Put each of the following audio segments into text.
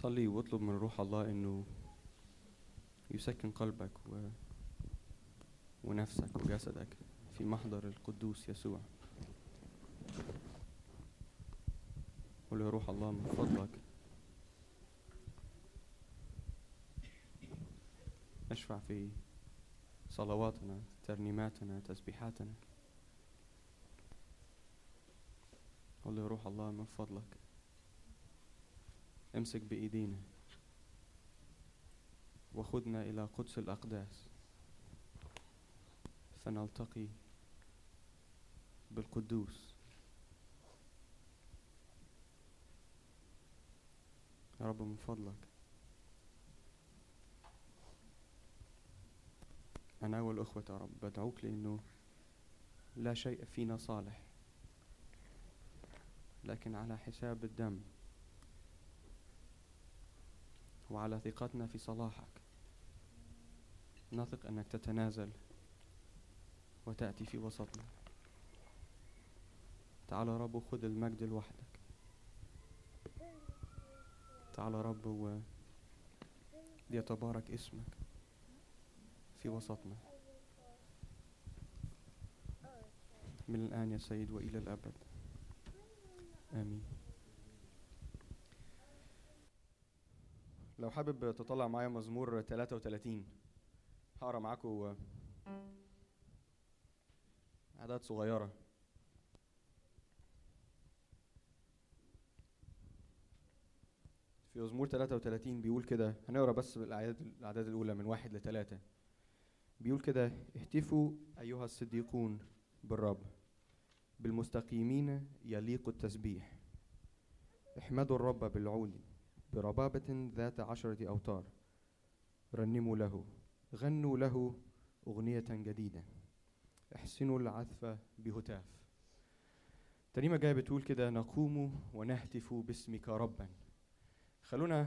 صلي واطلب من روح الله إنه يسكن قلبك و... ونفسك وجسدك في محضر القدوس يسوع. قل يا روح الله من فضلك. أشفع في صلواتنا ترنيماتنا تسبيحاتنا. قل يا روح الله من فضلك. امسك بإيدينا. وخذنا إلى قدس الأقداس. فنلتقي بالقدوس. يا رب من فضلك. أنا والأخوة يا رب بدعوك لأنه لا شيء فينا صالح. لكن على حساب الدم وعلى ثقتنا في صلاحك. نثق أنك تتنازل وتأتي في وسطنا. تعال رب وخذ المجد لوحدك. تعال رب و ليتبارك اسمك في وسطنا. من الآن يا سيد وإلى الأبد. آمين. لو حابب تطلع معايا مزمور 33 هقرأ معاكم أعداد صغيرة. في مزمور 33 بيقول كده هنقرأ بس الأعداد الأعداد الأولى من واحد لثلاثة بيقول كده اهتفوا أيها الصديقون بالرب بالمستقيمين يليق التسبيح. احمدوا الرب بالعود بربابة ذات عشرة أوتار. رنموا له غنوا له أغنية جديدة. احسنوا العزف بهتاف. ترنيمة جاية بتقول كده نقوم ونهتف باسمك ربا. خلونا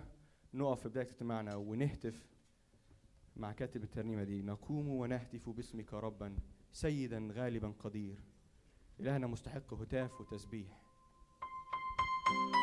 نقف في بداية اجتماعنا ونهتف مع كاتب الترنيمة دي. نقوم ونهتف باسمك ربا سيدا غالبا قدير. إلهنا مستحق هتاف وتسبيح. ونهتف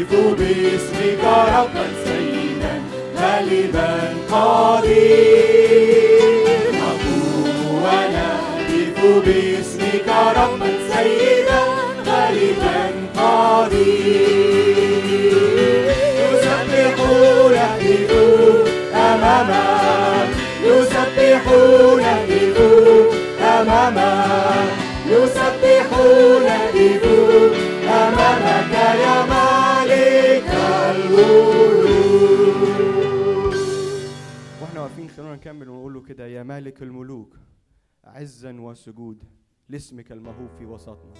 ونهتف باسمك ربا سيدا غالبا قدير. نقوم ونهتف باسمك ربا سيدا غالبا قدير. يسبحون يهتفون أمامك يسبحون يهتفون أمامك يسبحون يهتفون أمامك يا خلونا نكمل ونقول له كده؟ يا مالك الملوك عزا وسجود لاسمك المهوب في وسطنا.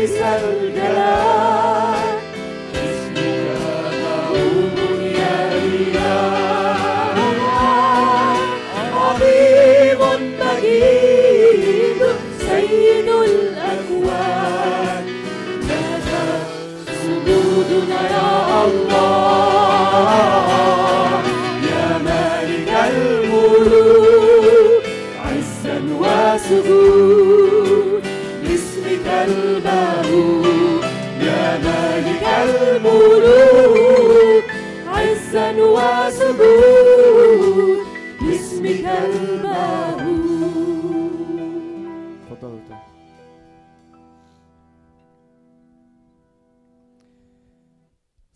لابس الجلال. لاسمك المهول اتفضلوا تاني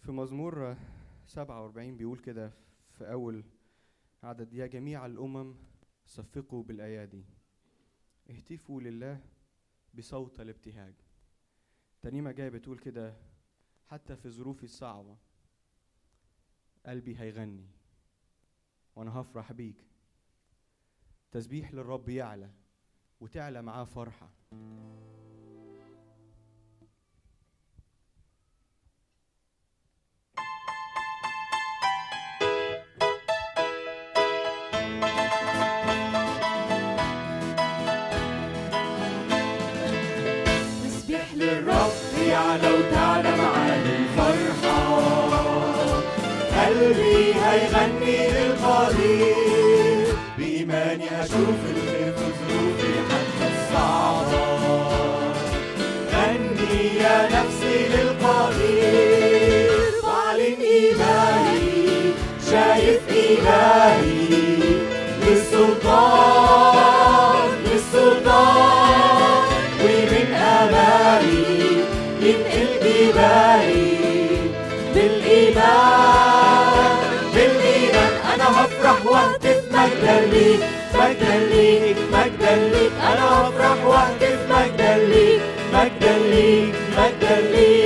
في مزمور 47 بيقول كده في أول عدد يا جميع الأمم صفقوا بالأيادي. اهتفوا لله بصوت الابتهاج. ترنيمة جاية بتقول كده حتى في ظروفي الصعبة. قلبي هيغني وأنا هفرح بيك. تسبيح للرب يعلى وتعلى معاه فرحة. قلبي مجدا ليك مجدا ليك مجدا ليك أنا هفرح وأهتف مجدا ليك مجدا ليك مجدا ليك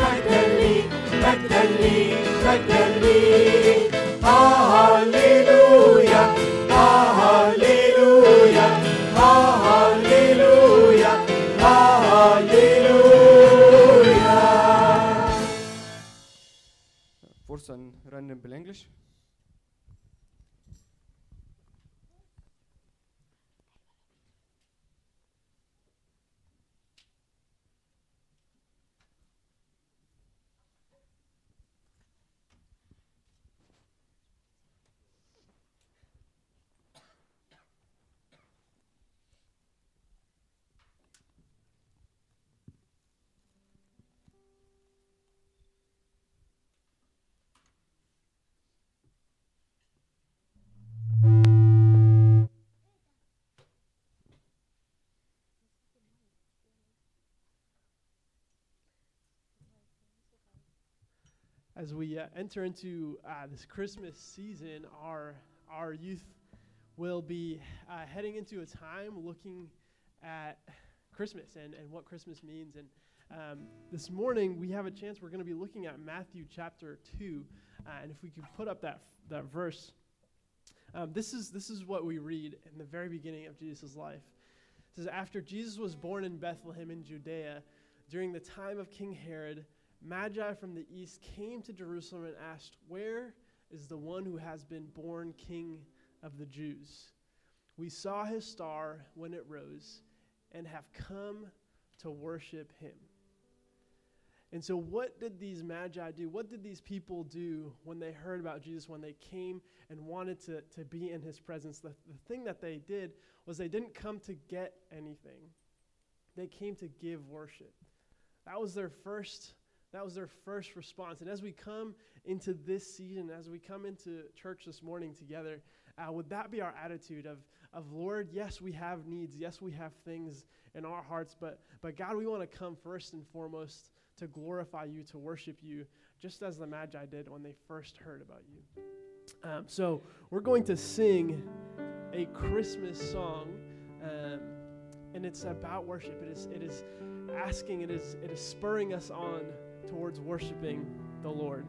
مجدا ليك مجدا ليك uh, enter into uh, this Christmas season, our our youth will be uh, heading into a time looking at Christmas and, and what Christmas means. And um, this morning we have a chance. We're going to be looking at Matthew chapter two, uh, and if we could put up that that verse, um, this is this is what we read in the very beginning of Jesus' life. It says, after Jesus was born in Bethlehem in Judea, during the time of King Herod. Magi from the east came to Jerusalem and asked, Where is the one who has been born king of the Jews? We saw his star when it rose and have come to worship him. And so, what did these magi do? What did these people do when they heard about Jesus, when they came and wanted to, to be in his presence? The, the thing that they did was they didn't come to get anything, they came to give worship. That was their first. That was their first response. And as we come into this season, as we come into church this morning together, uh, would that be our attitude of, of Lord, yes, we have needs. Yes, we have things in our hearts, but, but God, we want to come first and foremost to glorify you, to worship you, just as the Magi did when they first heard about you. Um, so we're going to sing a Christmas song, um, and it's about worship. It is, it is asking, it is, it is spurring us on towards worshiping the Lord.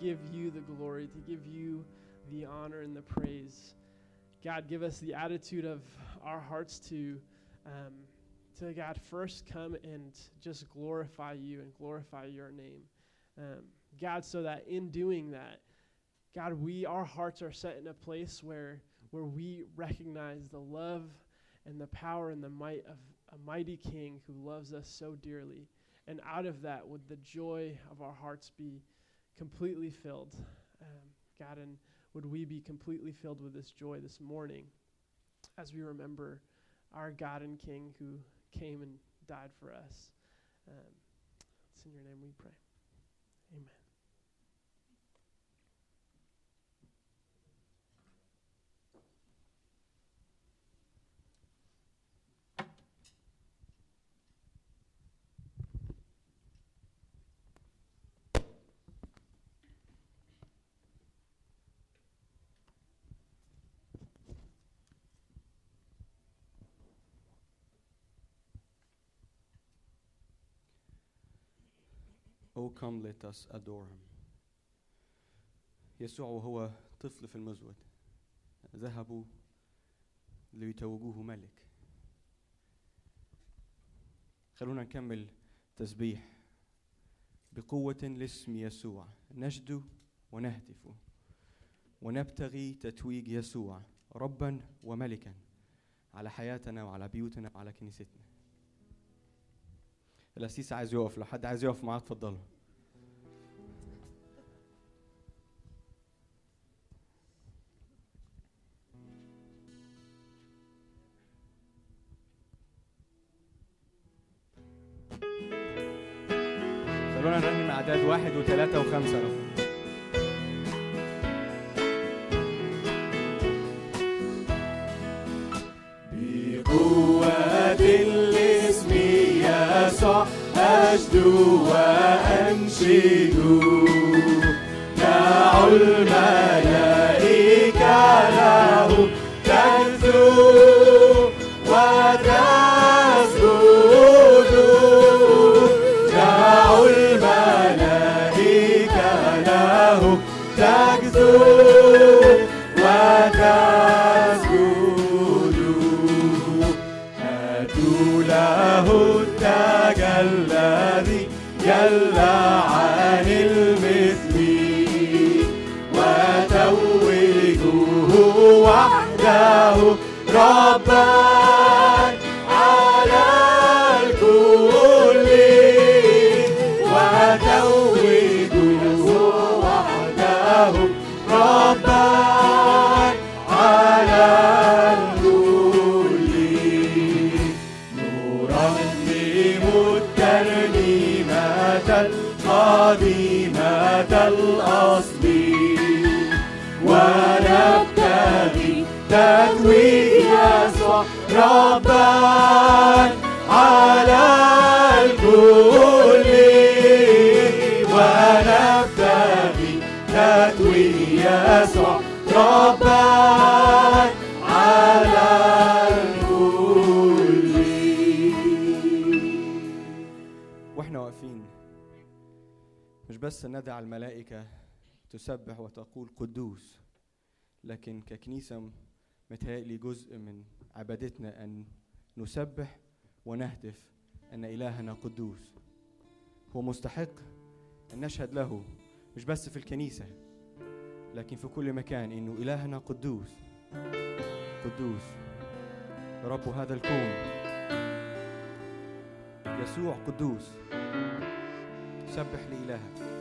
Give you the glory, to give you the honor and the praise. God, give us the attitude of our hearts to, um, to God, first come and just glorify you and glorify your name. Um, God, so that in doing that, God, we our hearts are set in a place where where we recognize the love and the power and the might of a mighty King who loves us so dearly. And out of that, would the joy of our hearts be completely filled? Um, God, and would we be completely filled with this joy this morning as we remember our God and King who came and died for us? Um, it's in your name we pray. Oh come let us adore him. يسوع وهو طفل في المزود. ذهبوا ليتوجوه ملك. خلونا نكمل تسبيح بقوة لاسم يسوع. نجد ونهتف ونبتغي تتويج يسوع ربا وملكا على حياتنا وعلى بيوتنا وعلى كنيستنا. الأسيس عايز يقف. لو حد عايز يقف معاه اتفضلوا. جلى عن المثل بس ندعى الملائكة تسبح وتقول قدوس لكن ككنيسة متهيألي جزء من عبادتنا أن نسبح ونهتف أن إلهنا قدوس. هو مستحق أن نشهد له مش بس في الكنيسة لكن في كل مكان إنه إلهنا قدوس. قدوس. رب هذا الكون. يسوع قدوس. سبح لإلهك.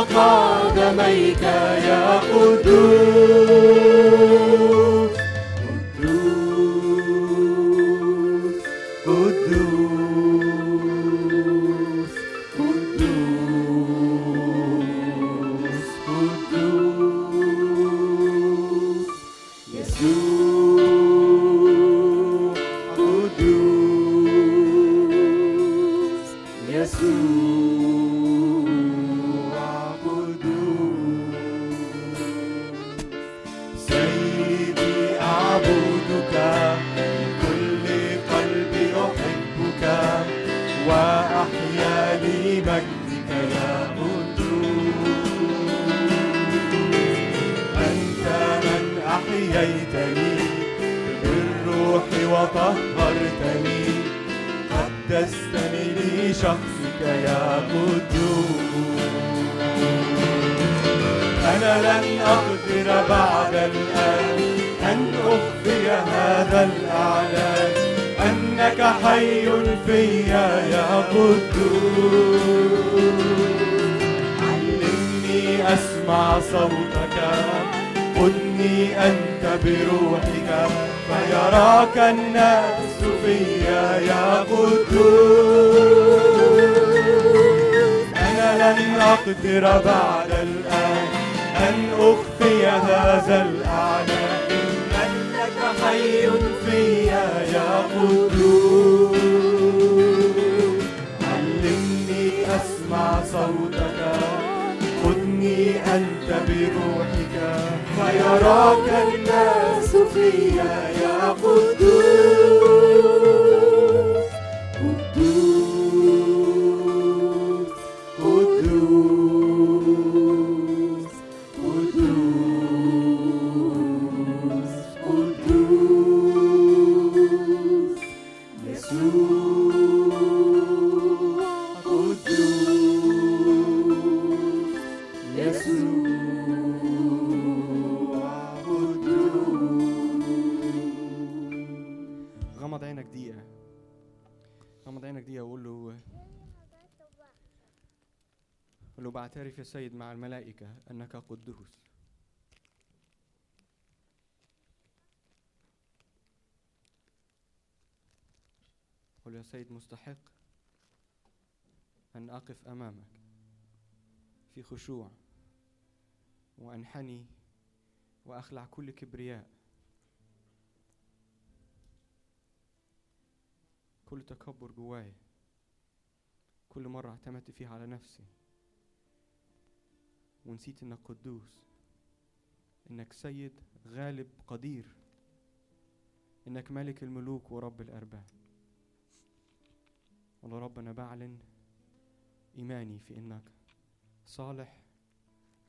قدميك يا قدوس. خشوع وأنحني وأخلع كل كبرياء. كل تكبر جوايا كل مرة اعتمدت فيها على نفسي. ونسيت إنك قدوس. إنك سيد غالب قدير. إنك ملك الملوك ورب الأرباب. والله رب أنا بعلن إيماني في إنك صالح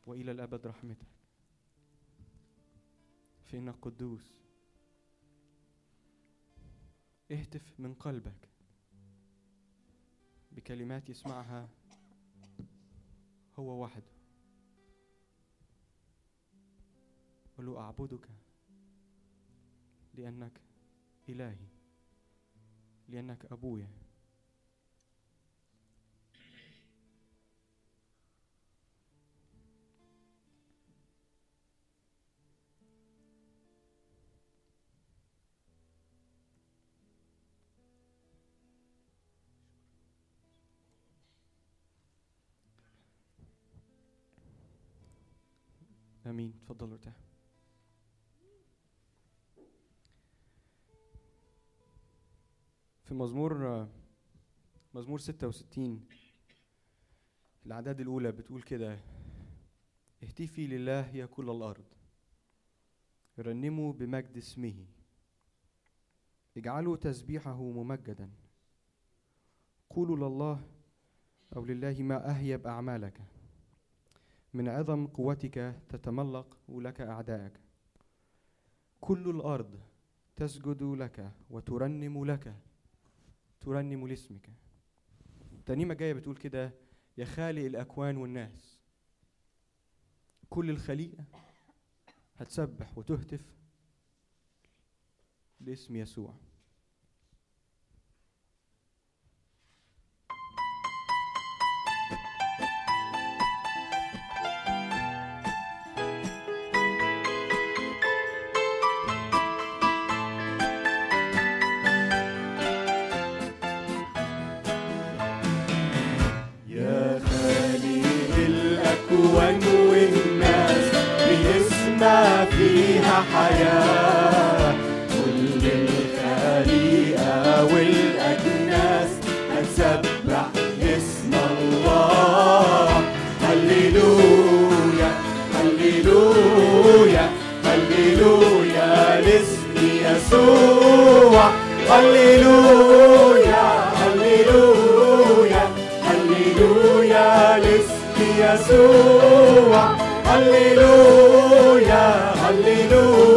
وإلى الأبد رحمتك. في إنك قدوس. اهتف من قلبك بكلمات يسمعها هو وحده قل له أعبدك لأنك إلهي لأنك أبويا. آمين. اتفضلوا ارتاحوا في مزمور مزمور 66 الأعداد الأولى بتقول كده اهتفي لله يا كل الأرض رنموا بمجد اسمه اجعلوا تسبيحه ممجدا قولوا لله أو لله ما أهيب أعمالك. من عظم قوتك تتملق لك أعداءك. كل الأرض تسجد لك وترنم لك ترنم لاسمك. ترنيمة جاية بتقول كده يا خالق الأكوان والناس كل الخليقة هتسبح وتهتف لاسم يسوع. هللويا هللويا هللويا لاسم يسوع هللويا هللويا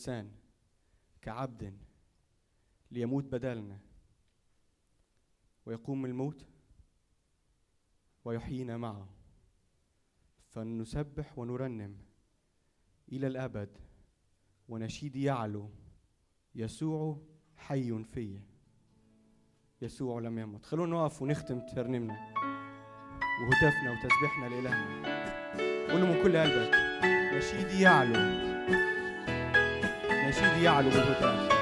كإنسان كعبد ليموت بدلنا ويقوم الموت ويحيينا معه. فنسبح ونرنم إلى الأبد ونشيد يعلو يسوع حي في. يسوع لم يمت. خلونا نقف ونختم ترنيمنا وهتافنا وتسبيحنا لإلهنا. قول له من كل قلبك نشيدي يعلو نشيدي يعلو بالهتاف.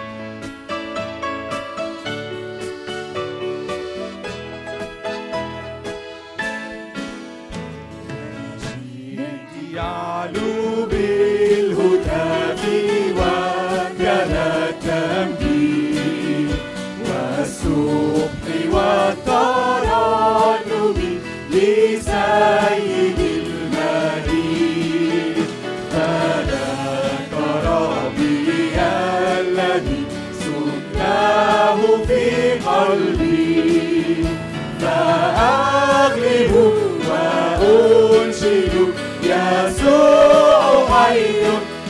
وأنشد يسوع حي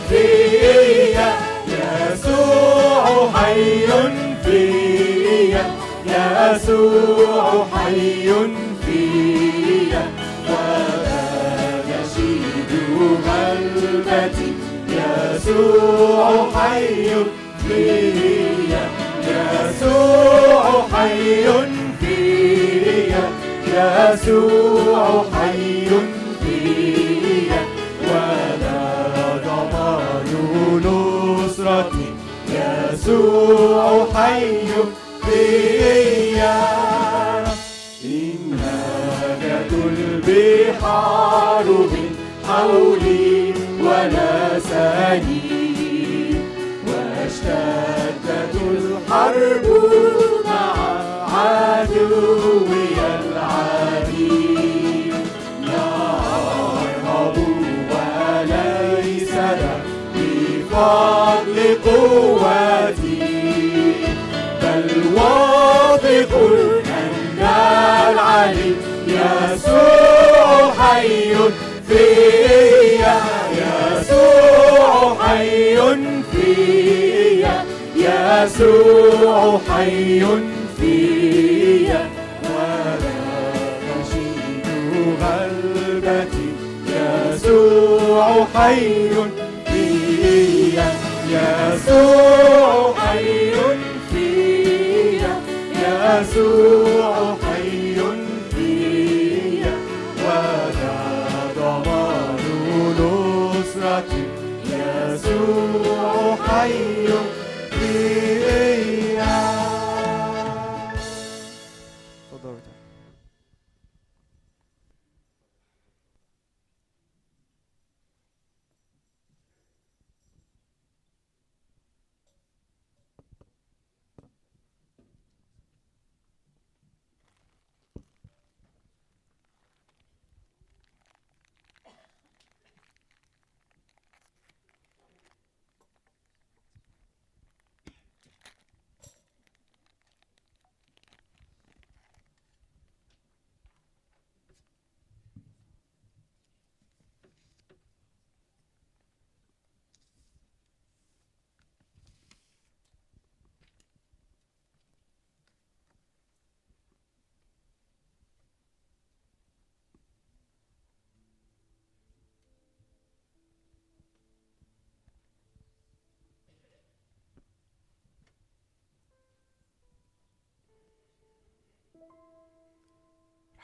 فيا. يسوع حي فيا. يسوع حي فيا. ولا يشيد قلبتي يسوع حي فيا. يسوع حي فيا. يسوع حي فيا يسوع حي البحار من حولي ونساني واشتدت الحرب مع عدوي العديد. قوتي حي فيا. يسوع حي فيا. يسوع حي فيا. ولا نشيد غلبتي. يسوع حي فيا. يسوع حي فيا. يسوع حي فيا اتفضل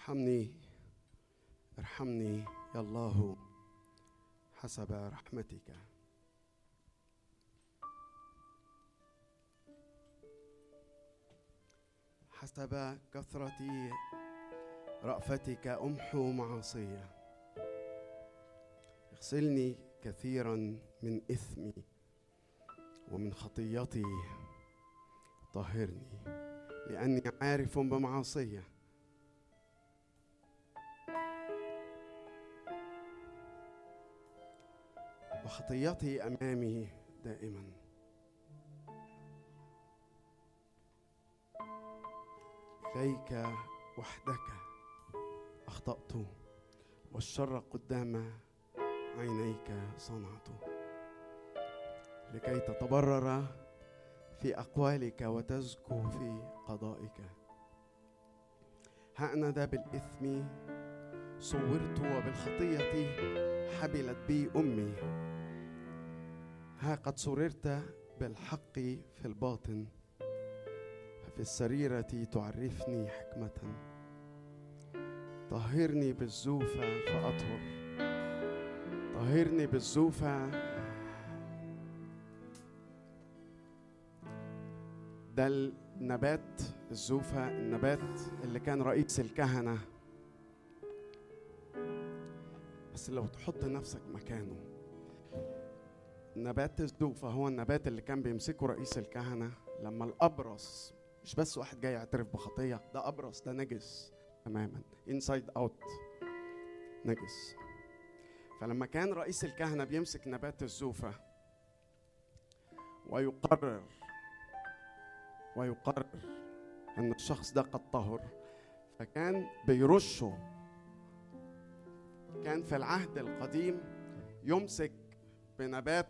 ارحمني ارحمني يا الله حسب رحمتك. حسب كثرة رأفتك أمحو معاصي. اغسلني كثيرا من إثمي ومن خطيتي طهرني لأني عارف بمعاصيه وخطيتي أمامي دائما. إليك وحدك أخطأت والشر قدام عينيك صنعت. لكي تتبرر في أقوالك وتزكو في قضائك. ها أنا ذا بالإثم صورت وبالخطية حبلت بي أمي. ها قد سررت بالحق في الباطن ففي السريرة تعرفني حكمة. طهرني بالزوفة فأطهر. طهرني بالزوفة. ده النبات الزوفة النبات اللي كان رئيس الكهنة. بس لو تحط نفسك مكانه نبات الزوفة هو النبات اللي كان بيمسكه رئيس الكهنة. لما الأبرص مش بس واحد جاي يعترف بخطية ده أبرص ده نجس تماما. inside out نجس. فلما كان رئيس الكهنة بيمسك نبات الزوفة ويقرر ويقرر أن الشخص ده قد طهر فكان بيرشه كان في العهد القديم يمسك بنبات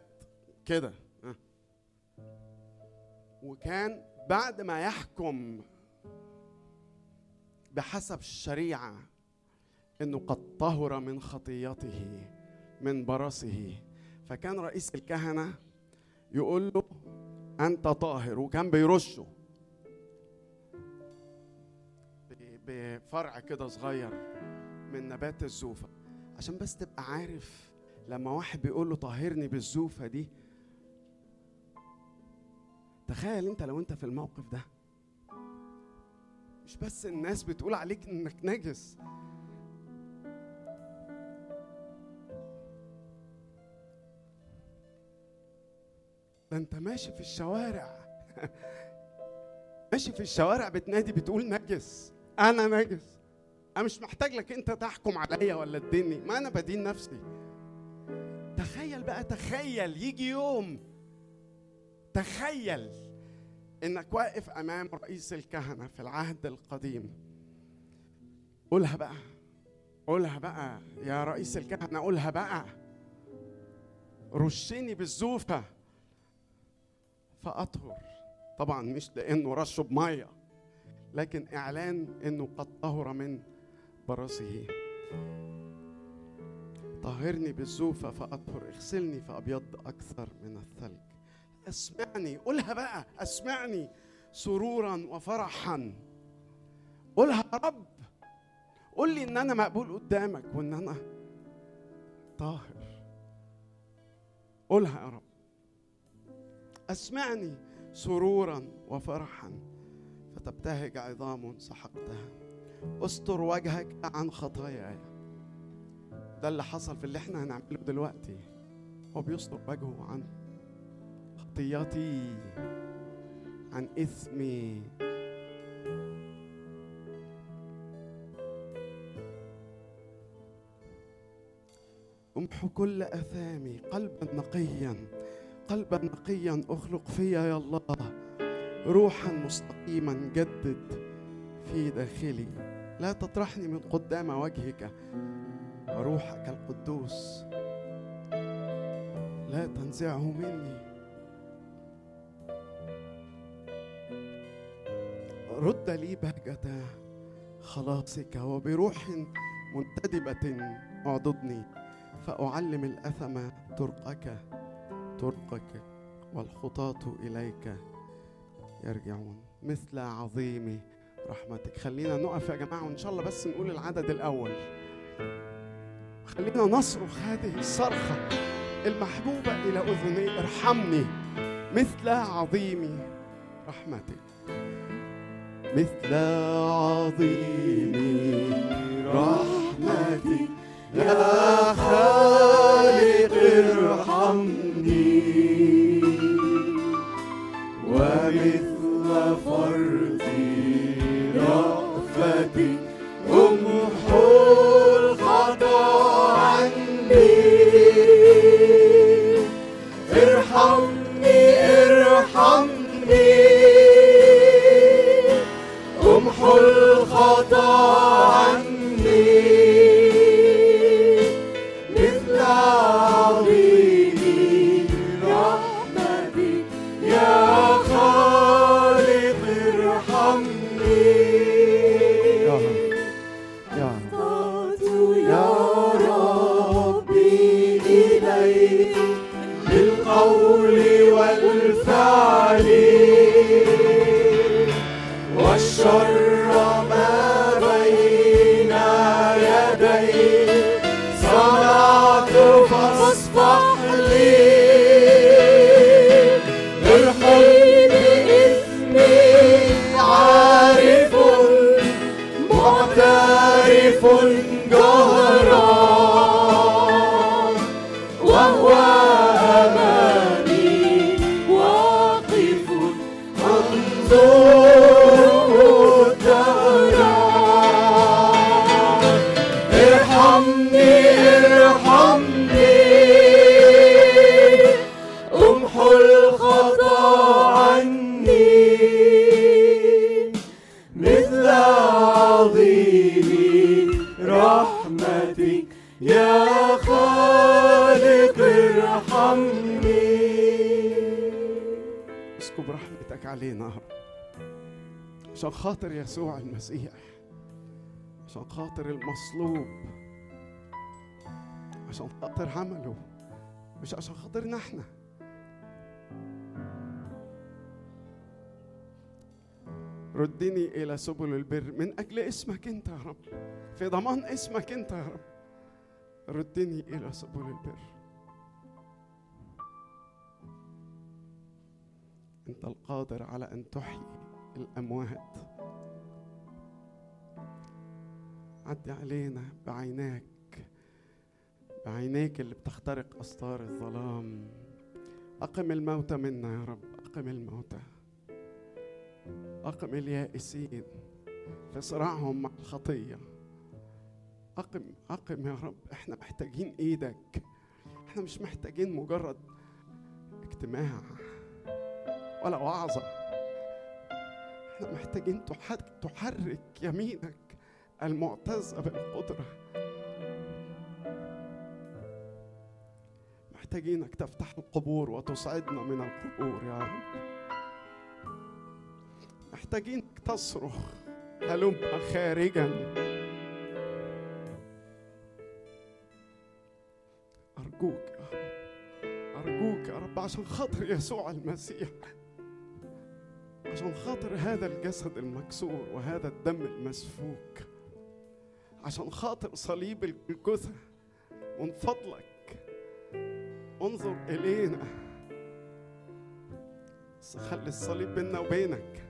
كده. ها. وكان بعد ما يحكم بحسب الشريعة إنه قد طهر من خطيته من برصه فكان رئيس الكهنة يقول له أنت طاهر. وكان بيرشه بفرع كده صغير من نبات الزوفة. عشان بس تبقى عارف لما واحد بيقول له طهرني بالزوفة دي تخيل انت لو انت في الموقف ده. مش بس الناس بتقول عليك إنك نجس. ده انت ماشي في الشوارع. ماشي في الشوارع بتنادي بتقول نجس. أنا نجس. أنا مش محتاج لك انت تحكم عليا ولا تديني ما أنا بدين نفسي. تخيل بقى تخيل يجي يوم تخيل إنك واقف أمام رئيس الكهنة في العهد القديم. قولها بقى. قولها بقى. يا رئيس الكهنة قولها بقى. رشني بالزوفة. فأطهر. طبعا مش لأنه رشه بمية لكن إعلان إنه قد طهر من برصه طهرني بالزوفة فأطهر. اغسلني فأبيض أكثر من الثلج. اسمعني قولها بقى اسمعني سرورا وفرحا. قولها يا رب. قول لي إن أنا مقبول قدامك وإن أنا طاهر. قولها يا رب. اسمعني سرورا وفرحا. فتبتهج عظام سحقتها. استر وجهك عن خطاياي. ده اللي حصل في اللي إحنا هنعمله دلوقتي. هو بيستر وجهه عن خطيتي عن إثمي. امحو كل أثامي قلبا نقيا قلبا نقيا أخلق فيا يا الله. روحا مستقيما جدد في داخلي. لا تطرحني من قدام وجهك وروحك القدوس. لا تنزعه مني. رد لي بهجة خلاصك وبروح منتدبة أعضدني فأعلم الأثم طرقك طرقك والخطاة إليك يرجعون. مثل عظيم رحمتك. خلينا نقف يا جماعة وإن شاء الله بس نقول العدد الأول. خلينا نصرخ هذه الصرخة المحبوبة إلى أذني. ارحمني. مثل عظيم رحمتك. مثل عظيم رحمتك يا خالق. خاطر يسوع المسيح عشان خاطر المصلوب عشان خاطر عمله مش عشان خاطرنا إحنا. ردني إلى سبل البر. من أجل اسمك أنت يا رب. في ضمان اسمك أنت يا رب. ردني إلى سبل البر. أنت القادر على أن تحيي. الأموات. عدي علينا بعيناك بعينيك اللي بتخترق استار الظلام. أقم الموتى منا يا رب أقم الموتى أقم اليائسين في صراعهم مع الخطية. أقم أقم يا رب إحنا محتاجين إيدك. إحنا مش محتاجين مجرد اجتماع ولا وعظة. إحنا محتاجين تحرك يمينك المعتزة بالقدرة محتاجينك تفتح القبور وتصعدنا من القبور يا رب. محتاجينك تصرخ هلم خارجا. أرجوك يا رب أرجوك يا رب عشان خاطر يسوع المسيح. عشان خاطر هذا الجسد المكسور وهذا الدم المسفوك. عشان خاطر صليب الجثة من فضلك. انظر إلينا. خلي الصليب بيننا وبينك.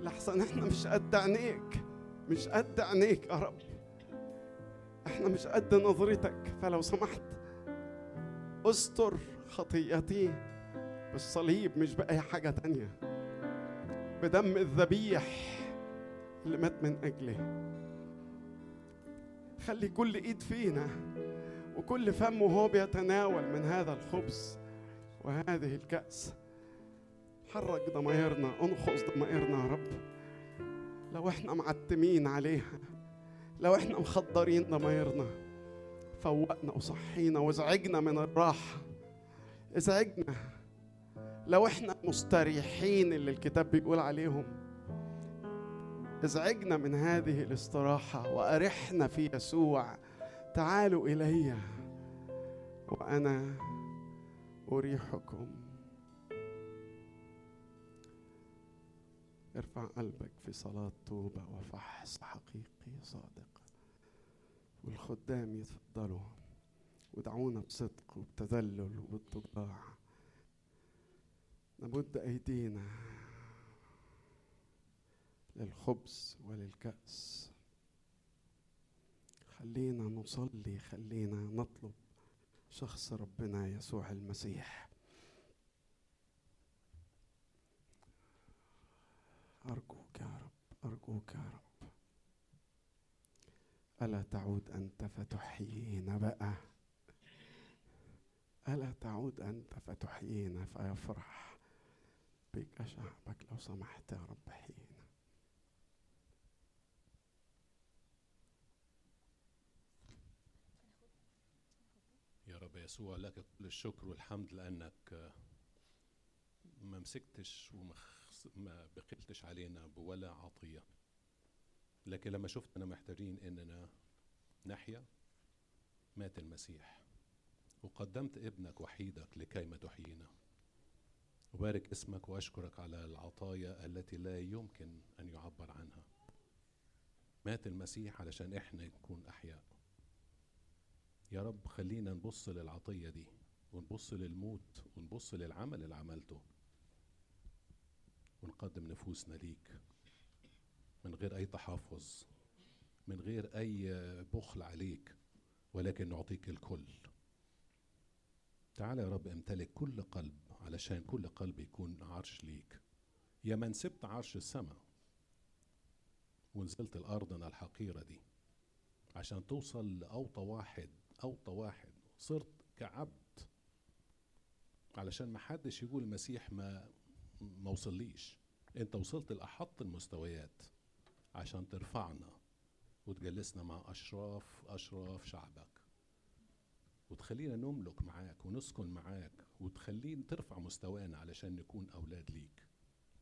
لحسن إحنا مش قد عينيك. مش قد عينيك يا رب. إحنا مش قد نظرتك. فلو سمحت استر خطيئتي بالصليب مش بأي حاجة تانية. بدم الذبيح اللي مات من أجله. خلي كل إيد فينا وكل فم وهو بيتناول من هذا الخبز وهذه الكأس. حرك ضمايرنا انخص ضمايرنا يا رب. لو إحنا معتمين عليها لو إحنا مخدرين ضمايرنا فوقنا وصحينا وازعجنا من الراحة. ازعجنا. لو إحنا مستريحين اللي الكتاب بيقول عليهم ازعجنا من هذه الاستراحة وأرحنا في يسوع. تعالوا إلي وأنا أريحكم. ارفع قلبك في صلاة توبة وفحص حقيقي صادق. والخدام يتفضلوا ودعونا بصدق وبتذلل وباتضاع نمد أيدينا للخبز وللكأس. خلينا نصلي خلينا نطلب شخص ربنا يسوع المسيح. أرجوك يا رب أرجوك يا رب. ألا تعود أنت فتحيينا بقى؟ ألا تعود أنت فتحيينا فيفرح؟ بك شعبك لو سمحت يا رب حينا يا رب يسوع لك كل الشكر والحمد لأنك ما مسكتش وما بخلتش علينا بولا عطية. لكن لما شفتنا محتاجين إننا نحيا مات المسيح وقدمت ابنك وحيدك لكي ما تحيينا. أبارك اسمك وأشكرك على العطايا التي لا يمكن أن يعبر عنها. مات المسيح علشان إحنا نكون أحياء. يا رب خلينا نبص للعطية دي ونبص للموت ونبص للعمل اللي عملته. ونقدم نفوسنا ليك من غير أي تحفظ من غير أي بخل عليك ولكن نعطيك الكل. تعالى يا رب امتلك كل قلب علشان كل قلب يكون عرش ليك. يا من سبت عرش السماء ونزلت الأرضنا الحقيرة دي. عشان توصل لأوطى واحد أوطى واحد. صرت كعبد. علشان ما حدش يقول المسيح ما ما وصليش. أنت وصلت لأحط المستويات عشان ترفعنا وتجلسنا مع أشراف أشراف شعبك. وتخلينا نملك معاك ونسكن معاك وتخلينا ترفع مستوانا علشان نكون أولاد ليك.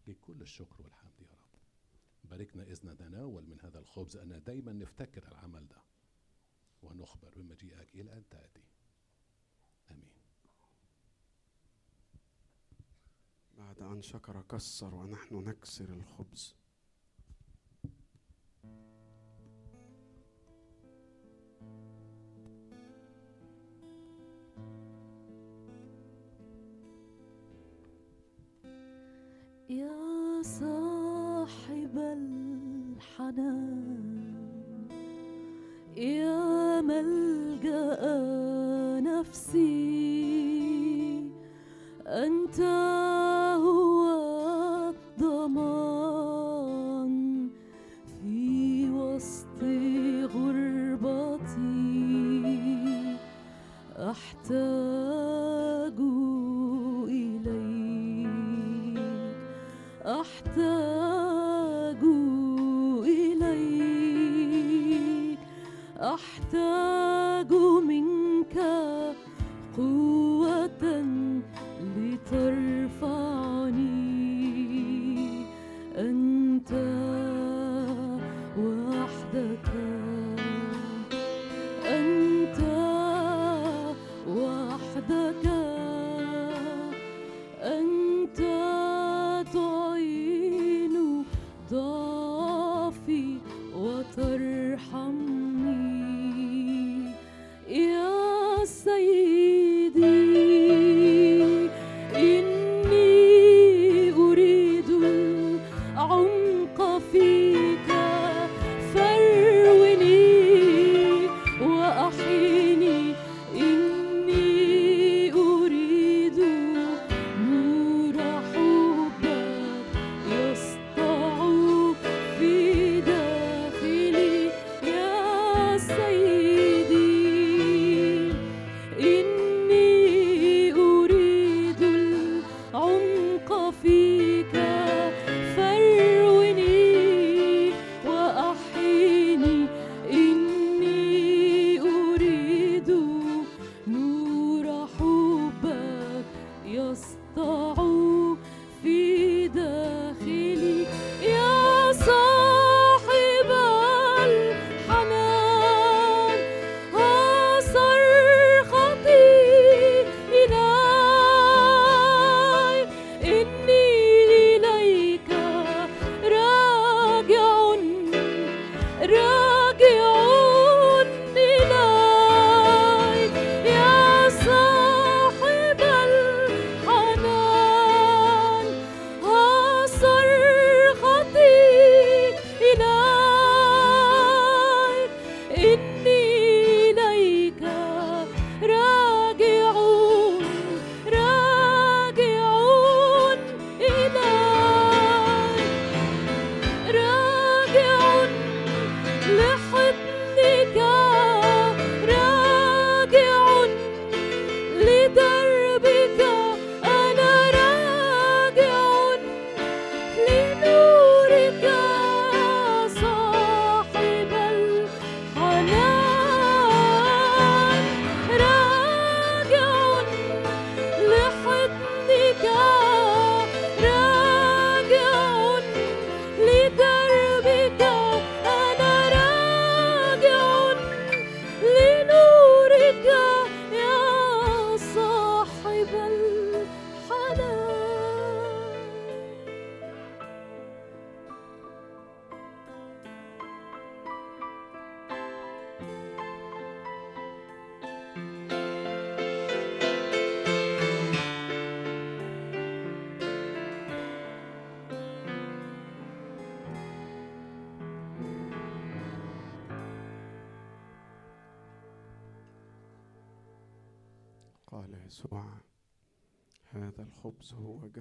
ليك كل الشكر والحمد يا رب. باركنا إذ نتناول من هذا الخبز. أنا دايما نفتكر العمل ده. ونخبر بمجيئك إلى أن تأتي. آمين. بعد أن شكر كسر ونحن نكسر الخبز. يا صاحب الحنان يا ملجأ نفسي أنت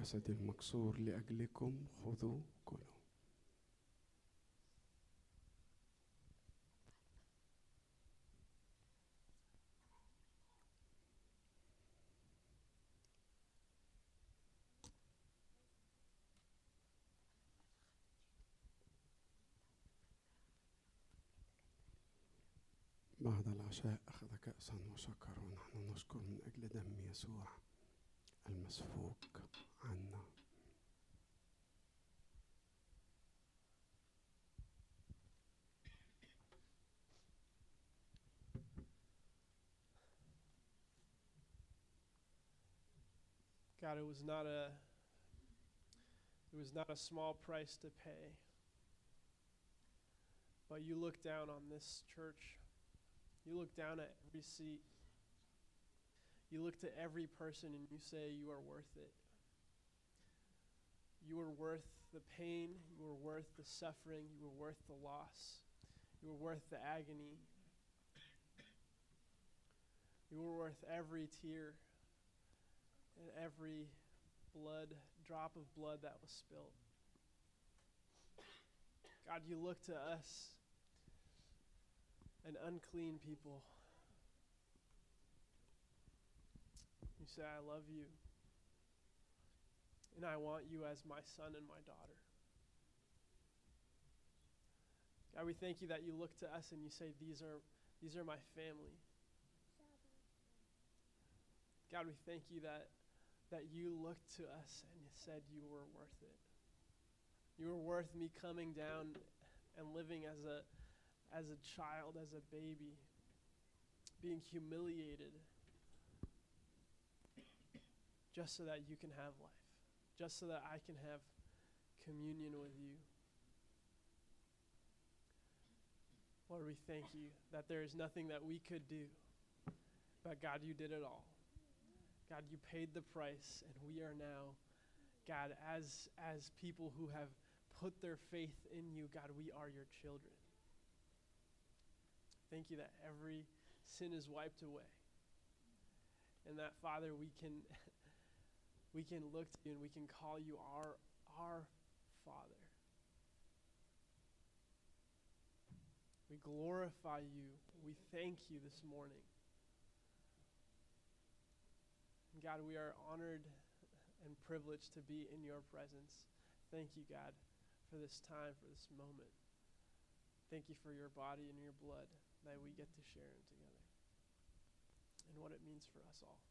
هو جسدي المكسور لأجلكم خذوا كلوا. بعد العشاء أخذ كأسا وشكر ونحن نشكر من أجل دم يسوع. المسفوك عنا God, it was not a it was not a small price to pay. But you look down on this church. You look down at every seat. You look to every person and you say you are worth it. You are worth the pain, you are worth the suffering, you are worth the loss. You are worth the agony. You are worth every tear and every blood, drop of blood that was spilled. God, you look to us, an unclean people. Say, I love you. And I want you as my son and my daughter. God, we thank you that you look to us and you say, These are, these are my family. God, we thank you that that you looked to us and you said you were worth it. You were worth me coming down and living as a as a child, as a baby, being humiliated just so that you can have life, just so that I can have communion with you. Lord, we thank you that there is nothing that we could do, but God, you did it all. God, you paid the price, and we are now, God, as as people who have put their faith in you, God, we are your children. Thank you that every sin is wiped away. And that Father, we can we can look to you and we can call you our our Father. We glorify you. We thank you this morning. And God, we are honored and privileged to be in your presence. Thank you, God, for this time, for this moment. Thank you for your body and your blood that we get to share in together and what it means for us all.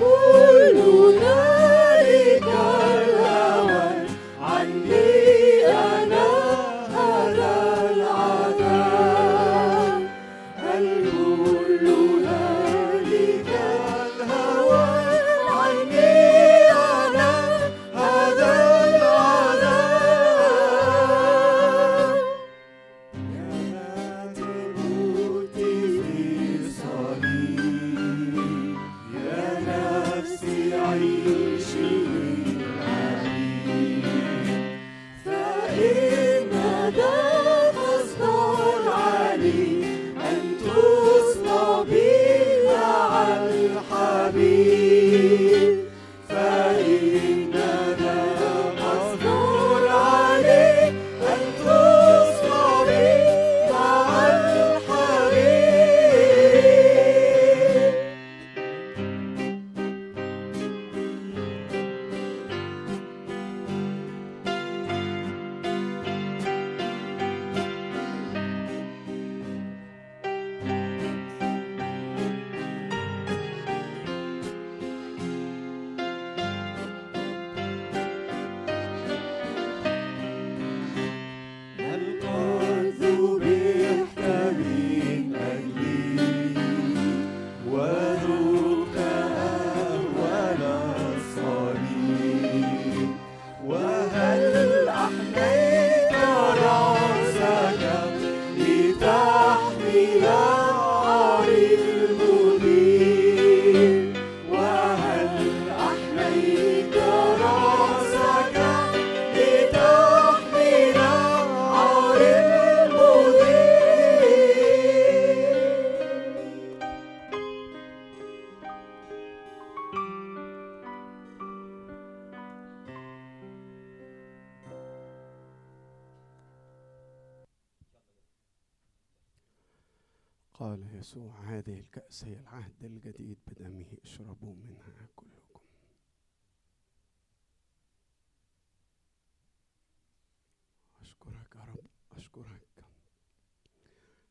Woo!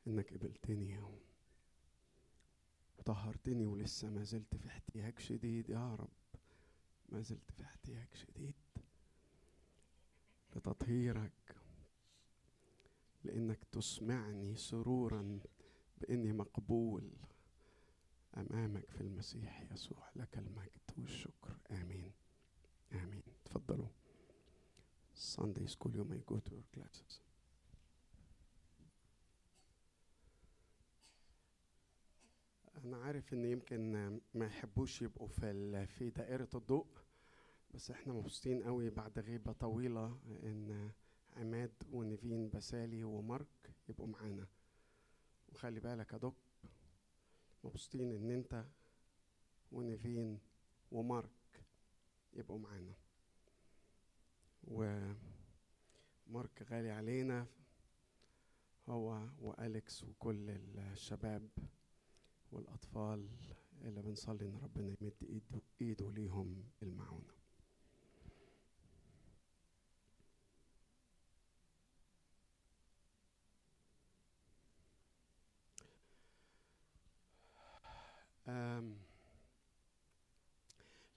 إنك قبلتني وطهرتني ولسه ما زلت في احتياج شديد يا رب. ما زلت في احتياج شديد لتطهيرك لإنك تسمعني سرورا بإني مقبول أمامك في المسيح يسوع. لك المجد والشكر. آمين. آمين. تفضلوا. Sunday school you may go to your classes. أنا عارف إن يمكن ما يحبوش يبقوا في في دائرة الضوء بس إحنا مبسوطين قوي بعد غيبة طويلة إن عماد ونيفين بسالي ومارك يبقوا معانا. وخلي بالك يا دك مبسوطين إن أنت ونيفين ومارك يبقوا معانا. ومارك غالي علينا هو وأليكس وكل الشباب. والأطفال اللي بنصلي إن ربنا يمد إيده, إيده ليهم المعونة.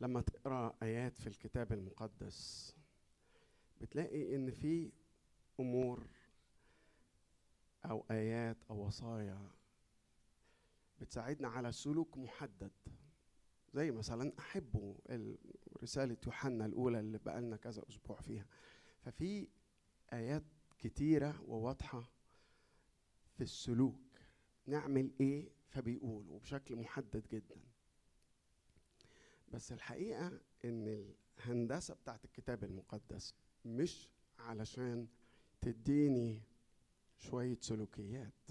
لما تقرأ آيات في الكتاب المقدس بتلاقي إن في أمور أو آيات أو وصايا بتساعدنا على سلوك محدد. زي مثلا ال- رسالة يوحنا الأولى اللي بقالنا كذا أسبوع فيها. ففي آيات كتيرة وواضحة في السلوك. نعمل إيه؟ فبيقول وبشكل محدد جدا. بس الحقيقة إن الهندسة بتاعت الكتاب المقدس مش علشان تديني شوية سلوكيات.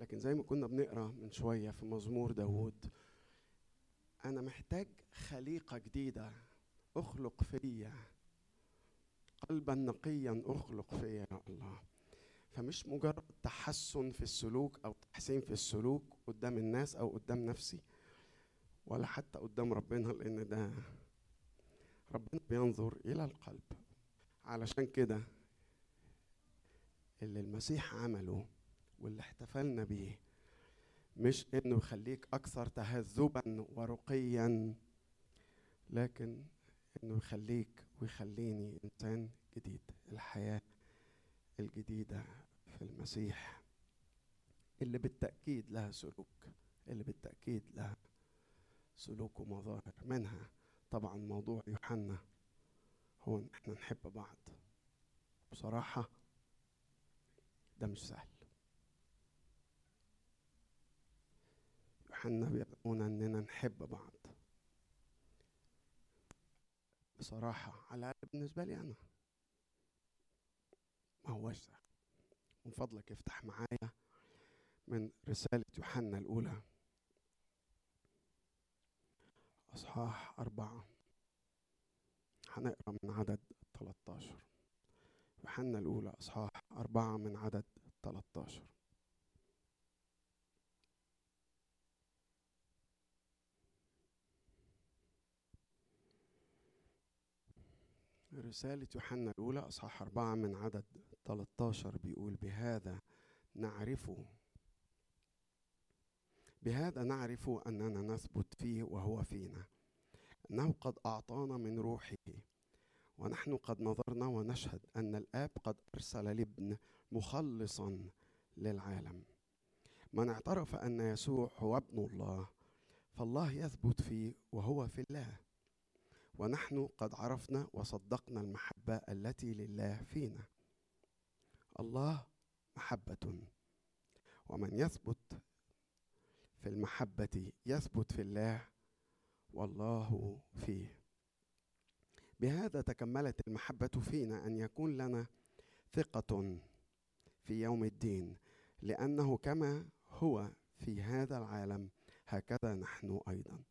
لكن زي ما كنا بنقرأ من شوية في مزمور داوود أنا محتاج خليقة جديدة أخلق فيا قلبا نقيا أخلق فيا يا الله. فمش مجرد تحسن في السلوك أو تحسين في السلوك قدام الناس أو قدام نفسي ولا حتى قدام ربنا لأن ده ربنا بينظر إلى القلب. علشان كده اللي المسيح عمله واللي احتفلنا بيه. مش انه يخليك أكثر تهذبا ورقيا لكن انه يخليك ويخليني إنسان جديد الحياة الجديدة في المسيح. اللي بالتأكيد لها سلوك اللي بالتأكيد لها سلوك ومظاهر منها. طبعا موضوع يوحنا هو إن إحنا نحب بعض. بصراحة ده مش سهل. يوحنا بيدعونا إننا نحب بعض. بصراحة على بالنسبة لي أنا. ما هوش سهل. من فضلك افتح معايا من رسالة يوحنا الأولى. أصحاح أربعة. هنقرأ من عدد 13 يوحنا الأولى أصحاح أربعة من عدد 13 رسالة يوحنا الأولى أصحاح أربعة من عدد 13 بيقول بهذا نعرف بهذا نعرف أننا نثبت فيه وهو فينا. أنه قد أعطانا من روحه ونحن قد نظرنا ونشهد أن الآب قد أرسل الابن مخلصا للعالم. من اعترف أن يسوع هو ابن الله فالله يثبت فيه وهو في الله. ونحن قد عرفنا وصدقنا المحبة التي لله فينا. الله محبة ومن يثبت في المحبة يثبت في الله والله فيه. بهذا تكملت المحبة فينا أن يكون لنا ثقة في يوم الدين لأنه كما هو في هذا العالم هكذا نحن أيضا.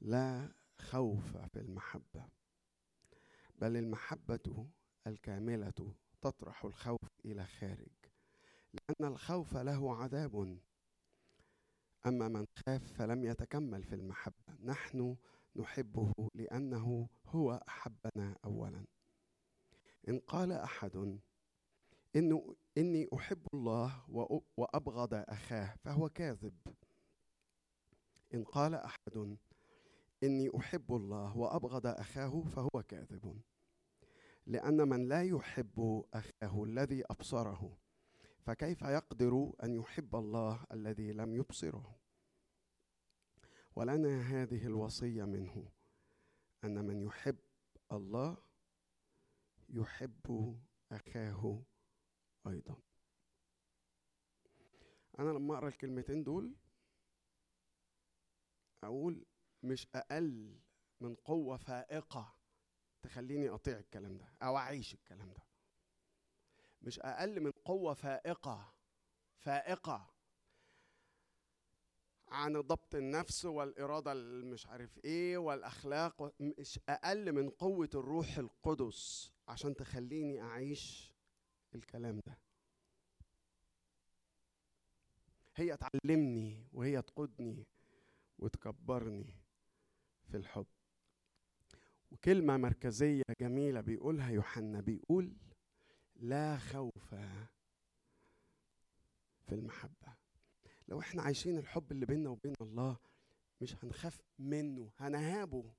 لا خوف في المحبة بل المحبة الكاملة تطرح الخوف إلى خارج لأن الخوف له عذاب. أما من خاف فلم يتكمل في المحبة نحن نحبه لأنه هو أحبنا أولا. إن قال أحد إنه إني أحب الله وأ- وأبغض أخاه فهو كاذب. إن قال أحد إني أحب الله وأبغض أخاه فهو كاذب. لأن من لا يحب أخاه الذي أبصره فكيف يقدر أن يحب الله الذي لم يبصره؟ ولنا هذه الوصية منه أن من يحب الله يحب أخاه أيضا. أنا لما أقرأ الكلمتين دول أقول مش أقل من قوة فائقة تخليني أطيع الكلام ده أو أعيش الكلام ده. مش أقل من قوة فائقة فائقة عن ضبط النفس والإرادة المش عارف إيه والأخلاق و- مش أقل من قوة الروح القدس عشان تخليني أعيش الكلام ده. هي تعلمني وهي تقودني وتكبرني. في الحب. وكلمة مركزية جميلة بيقولها يوحنا بيقول لا خوف في المحبة. لو إحنا عايشين الحب اللي بيننا وبين الله مش هنخاف منه هنهابه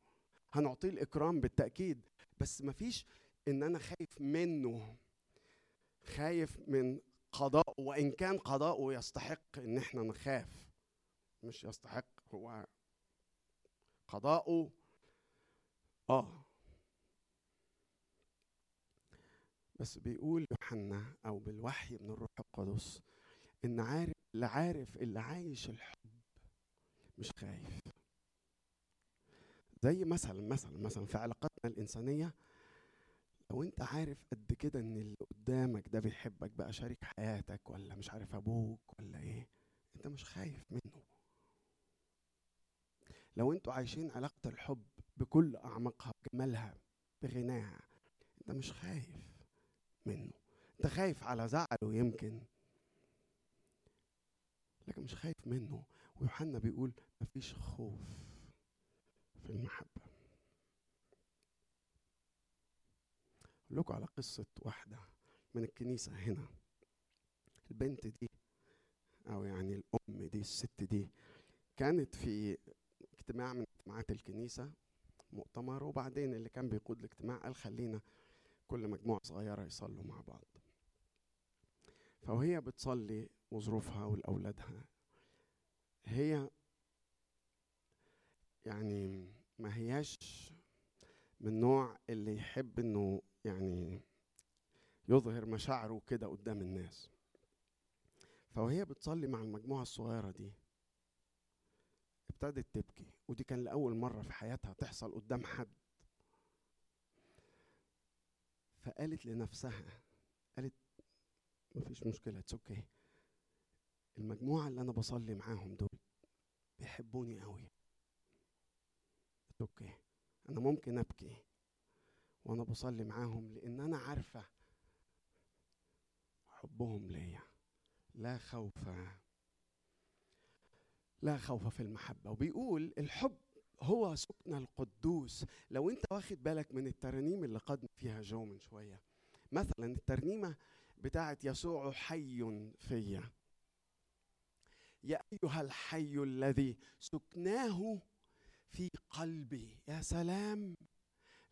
هنعطيه الإكرام بالتأكيد. بس مفيش إن أنا خايف منه. خايف من قضاءه وإن كان قضاءه يستحق إن إحنا نخاف. مش يستحق هو قضاؤه. آه. بس بيقول يوحنا أو بالوحي من الروح القدس إن عارف اللي عارف اللي عايش الحب مش خايف. زي مثلا مثلا مثلا في علاقاتنا الإنسانية لو أنت عارف قد كده إن اللي قدامك ده بيحبك بقى شريك حياتك ولا مش عارف أبوك ولا إيه أنت مش خايف منه. لو أنتوا عايشين علاقة الحب بكل أعماقها بجمالها بغناها انت مش خايف منه. انت خايف على زعله يمكن لكن مش خايف منه. ويوحنا بيقول مفيش خوف في المحبة. أقول لكم على قصة واحدة من الكنيسة هنا. البنت دي أو يعني الأم دي الست دي كانت في اجتماع من اجتماعات الكنيسة مؤتمر وبعدين اللي كان بيقود الاجتماع قال خلينا كل مجموعة صغيرة يصلوا مع بعض. فوهي بتصلي وظروفها ولأولادها. هي يعني ما هياش من النوع اللي يحب إنه يعني يظهر مشاعره كده قدام الناس. فوهي بتصلي مع المجموعة الصغيرة دي. ابتدت تبكي. ودي كان لأول مرة في حياتها تحصل قدام حد. فقالت لنفسها قالت مفيش مشكلة it's okay المجموعة اللي أنا بصلي معاهم دول بيحبوني قوي it's okay أنا ممكن أبكي وأنا بصلي معاهم لأن أنا عارفة حبهم ليا. لا خوف لا خوف في المحبة. وبيقول الحب هو سكن القدوس. لو انت واخد بالك من الترانيم اللي قدم فيها جو من شوية. مثلا الترنيمة بتاعت يسوع حي فيا. يا أيها الحي الذي سكناه في قلبي يا سلام.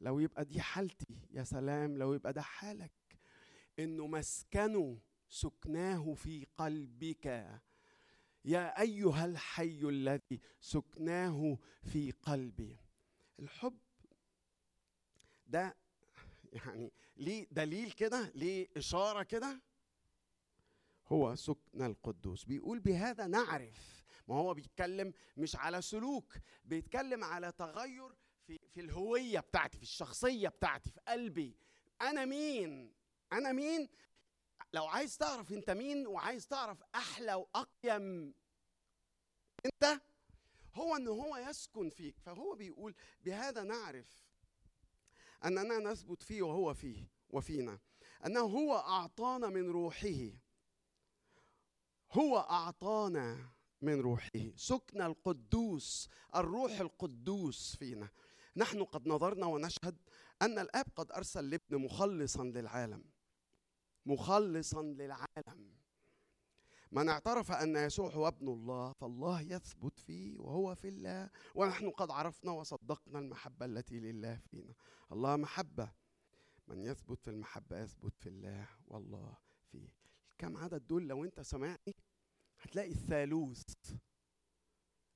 لو يبقى دي حالتي يا سلام. لو يبقى ده حالك إنه مسكنه سكناه في قلبك. يا أيها الحي الذي سكناه في قلبي. الحب ده يعني ليه دليل كده ليه إشارة كده؟ هو سكن القدوس. بيقول بهذا نعرف ما هو بيتكلم مش على سلوك بيتكلم على تغير في في الهوية بتاعتي في الشخصية بتاعتي في قلبي. أنا مين؟ أنا مين؟ لو عايز تعرف انت مين وعايز تعرف أحلى واقيم انت هو ان هو يسكن فيك. فهو بيقول بهذا نعرف اننا نثبت فيه وهو فيه وفينا. انه هو أعطانا من روحه. هو أعطانا من روحه. سكن القدوس الروح القدوس فينا. نحن قد نظرنا ونشهد أن الآب قد أرسل الابن مخلصا للعالم. مخلصا للعالم. من اعترف أن يسوع هو ابن الله فالله يثبت فيه وهو في الله ونحن قد عرفنا وصدقنا المحبة التي لله فينا. الله محبة. من يثبت في المحبة يثبت في الله والله فيه. كم عدد دول لو أنت سمعني هتلاقي الثالوث.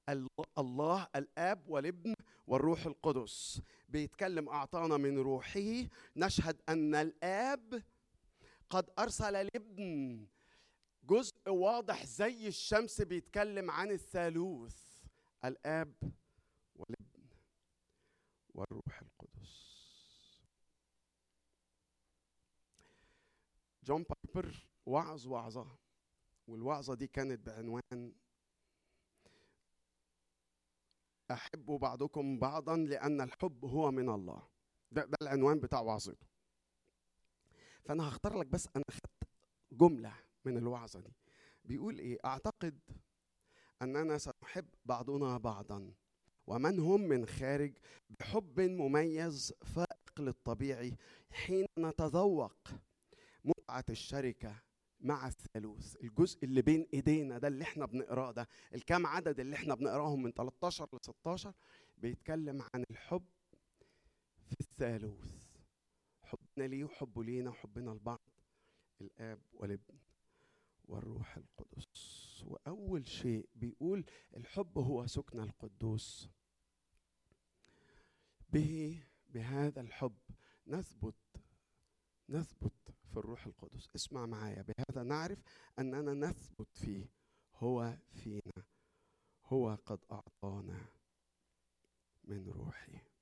ال- الله الآب والابن والروح القدس. بيتكلم أعطانا من روحه نشهد أن الآب قد أرسل الابن جزء واضح زي الشمس بيتكلم عن الثالوث الآب والابن والروح القدس. جون بايبر وعظ وعظة والوعظة دي كانت بعنوان احبوا بعضكم بعضا لأن الحب هو من الله. ده ده العنوان بتاع وعظته. فأنا هختار لك بس أنا خدت جملة من الوعظة دي. بيقول إيه؟ أعتقد أننا سنحب بعضنا بعضا ومن هم من خارج بحب مميز فائق للطبيعي حين نتذوق متعة الشركة مع الثالوث. الجزء اللي بين إيدينا ده اللي إحنا بنقراه ده الكام عدد اللي إحنا بنقراهم من 13 ل 16 بيتكلم عن الحب في الثالوث. حبنا ليه وحبه لينا وحبنا لبعض الآب والابن والروح القدس. وأول شيء بيقول الحب هو سكن القدوس. به بهذا الحب نثبت نثبت في الروح القدس. اسمع معايا بهذا نعرف أننا نثبت فيه. هو فينا هو قد أعطانا من روحه.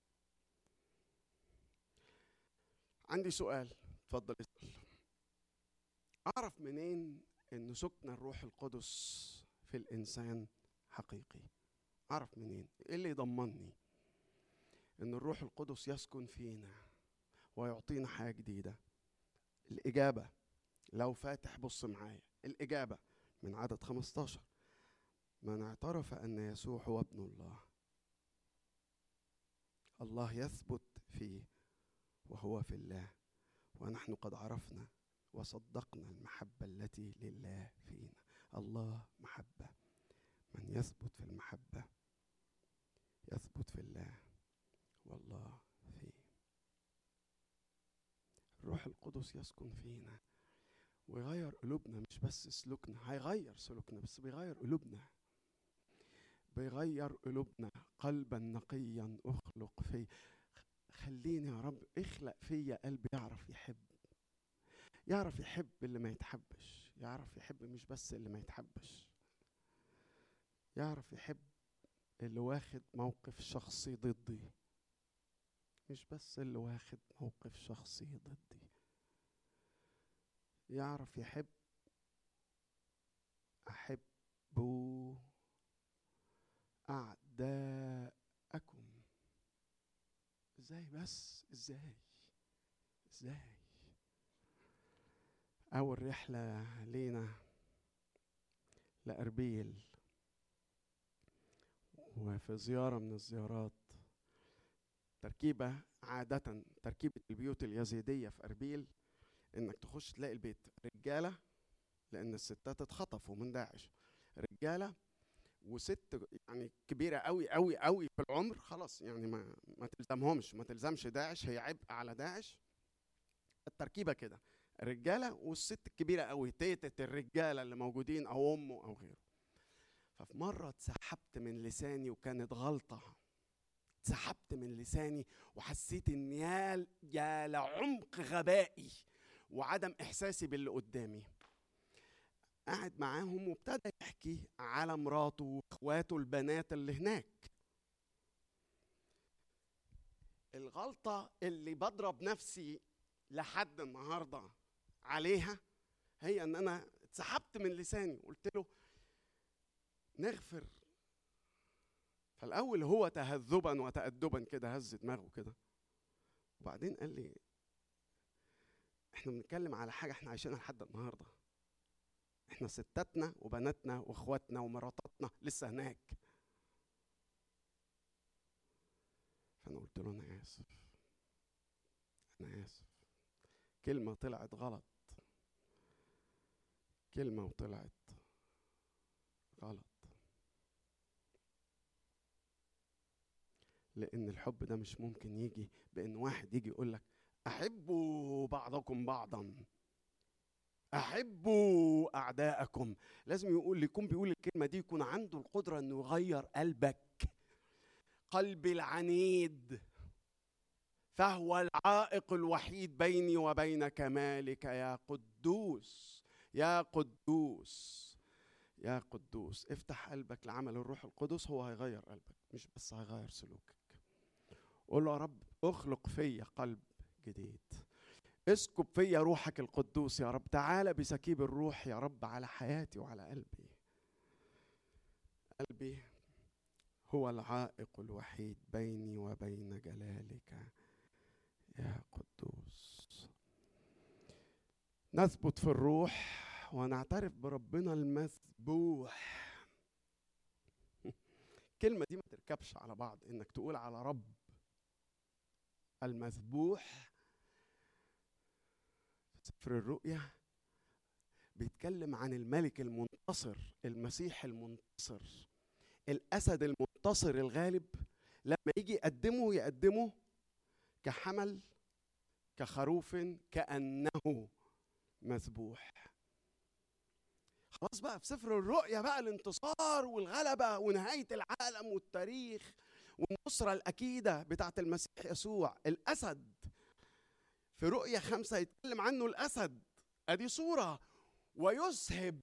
عندي سؤال اتفضل اسأل. أعرف منين إن سكن الروح القدس في الإنسان حقيقي؟ أعرف منين؟ إيه اللي يضمني إن الروح القدس يسكن فينا ويعطينا حياة جديدة. الإجابة لو فاتح بص معايا. الإجابة من عدد 15 من اعترف أن يسوع هو ابن الله. الله يثبت فيه وهو في الله ونحن قد عرفنا وصدقنا المحبة التي لله فينا. الله محبة. من يثبت في المحبة يثبت في الله والله فيه. الروح القدس يسكن فينا. ويغير قلوبنا مش بس سلوكنا. هيغير سلوكنا بس بيغير قلوبنا. بيغير قلوبنا. قلبا نقيا أخلق في خليني يا رب اخلق فيا قلب يعرف يحب. يعرف يحب اللي ما يتحبش. يعرف يحب مش بس اللي ما يتحبش. يعرف يحب اللي واخد موقف شخصي ضدي. مش بس اللي واخد موقف شخصي ضدي. يعرف يحب أحبوا أعداءكم إزاي بس؟ إزاي؟ إزاي؟ أول رحلة لينا لأربيل وفي زيارة من الزيارات تركيبة عادة تركيبة البيوت اليزيدية في أربيل إنك تخش تلاقي البيت رجالة لأن الستات اتخطفوا من داعش. رجالة وست يعني كبيرة قوي قوي قوي في العمر خلاص يعني ما ما تلزمهمش ما تلزمش داعش هي عبء على داعش. التركيبة كده الرجالة والست الكبيرة قوي تيتة الرجالة اللي موجودين أو أمه أو غيره. ففي مرة اتسحبت من لساني وكانت غلطة. اتسحبت من لساني وحسيت ان يا يا لعمق غبائي وعدم إحساسي باللي قدامي. قاعد معاهم وابتدى يحكي على مراته واخواته البنات اللي هناك. الغلطة اللي بضرب نفسي لحد النهاردة عليها هي إن أنا اتسحبت من لساني قلت له نغفر. فالأول هو تهذبا وتأدبا كده هز دماغه كده. وبعدين قال لي إحنا بنتكلم على حاجة إحنا عايشينها لحد النهارده. إحنا ستاتنا وبناتنا واخواتنا ومراتاتنا لسه هناك. فأنا قلت له أنا آسف. أنا آسف. كلمة طلعت غلط. كلمة وطلعت غلط. لأن الحب ده مش ممكن يجي بإن واحد يجي يقول لك أحبوا بعضكم بعضا. أحبوا أعداءكم. لازم يقول يكون بيقول الكلمة دي يكون عنده القدرة إنه يغير قلبك. قلبي العنيد. فهو العائق الوحيد بيني وبين كمالك. يا قدوس يا قدوس يا قدوس. افتح قلبك لعمل الروح القدس هو هيغير قلبك مش بس هيغير سلوكك. قول له يا رب أخلق فيا قلب جديد. اسكب فيا روحك القدوس يا رب. تعالى بسكيب الروح يا رب على حياتي وعلى قلبي. قلبي هو العائق الوحيد بيني وبين جلالك يا قدوس. نثبت في الروح ونعترف بربنا المذبوح. الكلمة دي ما تركبش على بعض. إنك تقول على رب المذبوح سفر الرؤيا بيتكلم عن الملك المنتصر المسيح المنتصر. الأسد المنتصر الغالب لما يجي يقدمه يقدمه كحمل كخروف كأنه مذبوح خلاص بقى في سفر الرؤيا بقى الانتصار والغلبة ونهاية العالم والتاريخ والنصرة الأكيدة بتاعة المسيح يسوع. الأسد في رؤيا خمسة يتكلم عنه الأسد. أدي صورة. ويسهب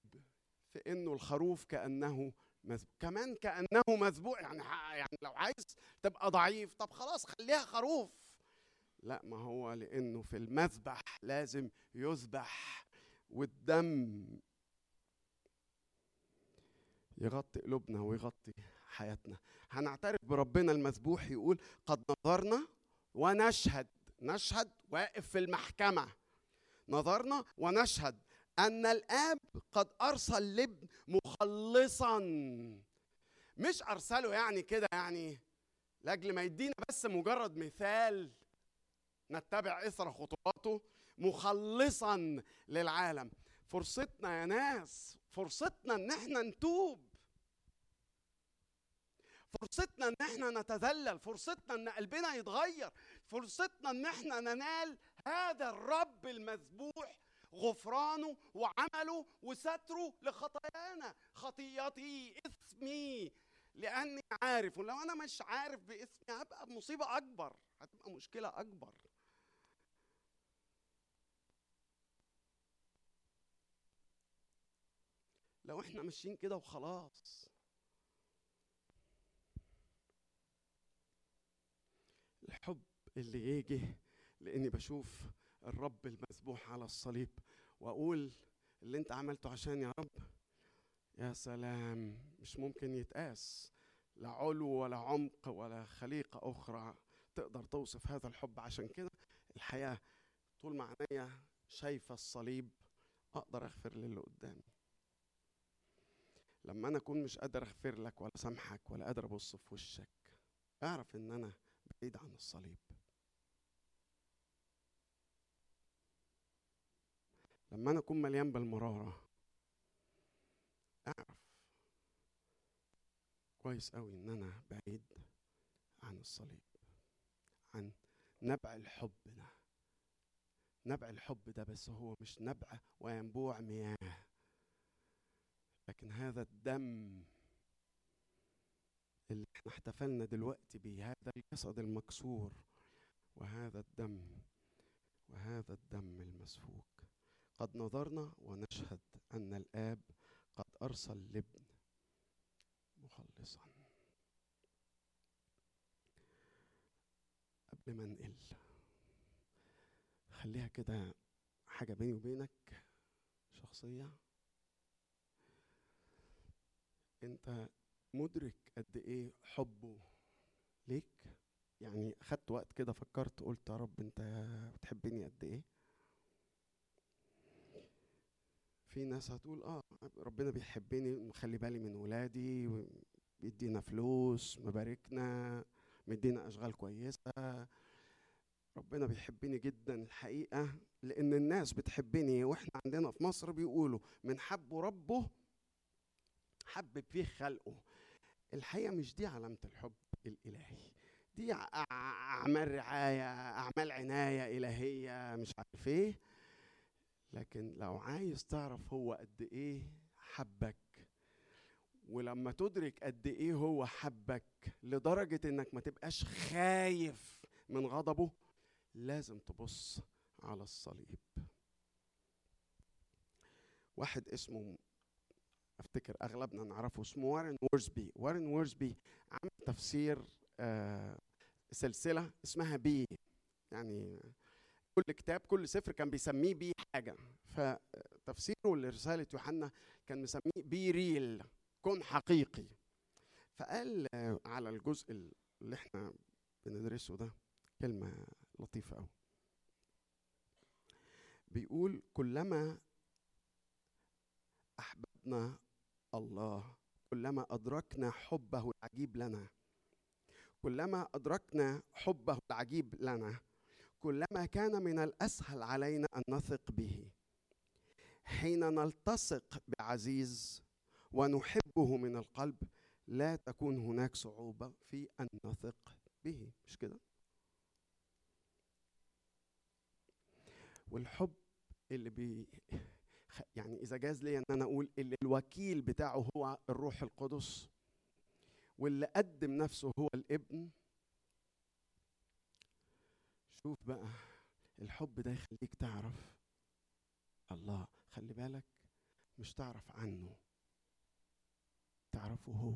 في إنه الخروف كأنه مذبوح كمان كأنه مذبوح. يعني يعني لو عايز تبقى ضعيف. طب خلاص خليها خروف. لا ما هو لأنه في المذبح لازم يذبح والدم يغطي قلوبنا ويغطي حياتنا. هنعترف بربنا المذبوح يقول قد نظرنا ونشهد. نشهد واقف في المحكمة. نظرنا ونشهد أن الآب قد أرسل الابن مخلصا. مش أرسله يعني كده يعني لأجل ما يدينا بس مجرد مثال نتبع إثر خطواته مخلصا للعالم. فرصتنا يا ناس فرصتنا إن إحنا نتوب. فرصتنا إن إحنا نتذلل. فرصتنا إن قلبنا يتغير. فرصتنا إن إحنا ننال هذا الرب المذبوح غفرانه وعمله وستره لخطايانا. خطيتي اثمي لأني عارف ولو أنا مش عارف باسمي هبقى مصيبة أكبر هتبقى مشكلة أكبر. لو إحنا ماشيين كده وخلاص. الحب اللي يجي لإني بشوف الرب المذبوح على الصليب وأقول اللي أنت عملته عشان يا رب يا سلام مش ممكن يتقاس. لا علو ولا عمق ولا خليقة أخرى تقدر توصف هذا الحب. عشان كده الحياة طول ما عينيا شايفة الصليب أقدر أغفر للي قدامي. لما أنا أكون مش قادر أغفر لك ولا سامحك ولا قادر أبص في وشك أعرف إن أنا بعيد عن الصليب. لما أنا أكون مليان بالمرارة أعرف كويس قوي إن أنا بعيد عن الصليب عن نبع الحب ده. نبع الحب ده بس هو مش نبع وينبوع مياه لكن هذا الدم اللي إحنا احتفلنا دلوقتي بيه هذا الجسد المكسور وهذا الدم وهذا الدم المسفوك. قد نظرنا ونشهد أن الآب قد أرسل الابن مخلصا. قبل ما انقل خليها كده حاجة بيني وبينك شخصية. أنت مدرك قد إيه حبه ليك؟ يعني خدت وقت كده فكرت قلت يا رب أنت بتحبني قد إيه؟ في ناس هتقول آه ربنا بيحبني مخلي بالي من ولادي بيدينا فلوس مباركنا مدينا أشغال كويسة. ربنا بيحبني جدا الحقيقة لأن الناس بتحبني وإحنا عندنا في مصر بيقولوا من حبه ربه حبب فيه خلقه. الحقيقة مش دي علامة الحب الإلهي. دي أعمال رعاية أعمال عناية إلهية مش عارف إيه. لكن لو عايز تعرف هو قد إيه حبك ولما تدرك قد إيه هو حبك لدرجة إنك ما تبقاش خايف من غضبه لازم تبص على الصليب. واحد اسمه أفتكر أغلبنا نعرفه اسمه وارن وورزبي وارن وورزبي عمل تفسير آه سلسلة اسمها Be يعني كل كتاب كل سفر كان بيسميه بيه حاجة. فتفسيره لرسالة يوحنا كان مسميه بي ريل كن حقيقي. فقال على الجزء اللي إحنا بندرسه ده كلمة لطيفة قوي بيقول كلما أحببنا الله كلما أدركنا حبه العجيب لنا كلما أدركنا حبه العجيب لنا كلما كان من الأسهل علينا أن نثق به. حين نلتصق بعزيز ونحبه من القلب لا تكون هناك صعوبة في أن نثق به. مش كده؟ والحب اللي بي يعني إذا جاز لي إن أنا أقول اللي الوكيل بتاعه هو الروح القدس واللي قدم نفسه هو الابن شوف بقى الحب ده يخليك تعرف الله. خلي بالك مش تعرف عنه تعرفه هو.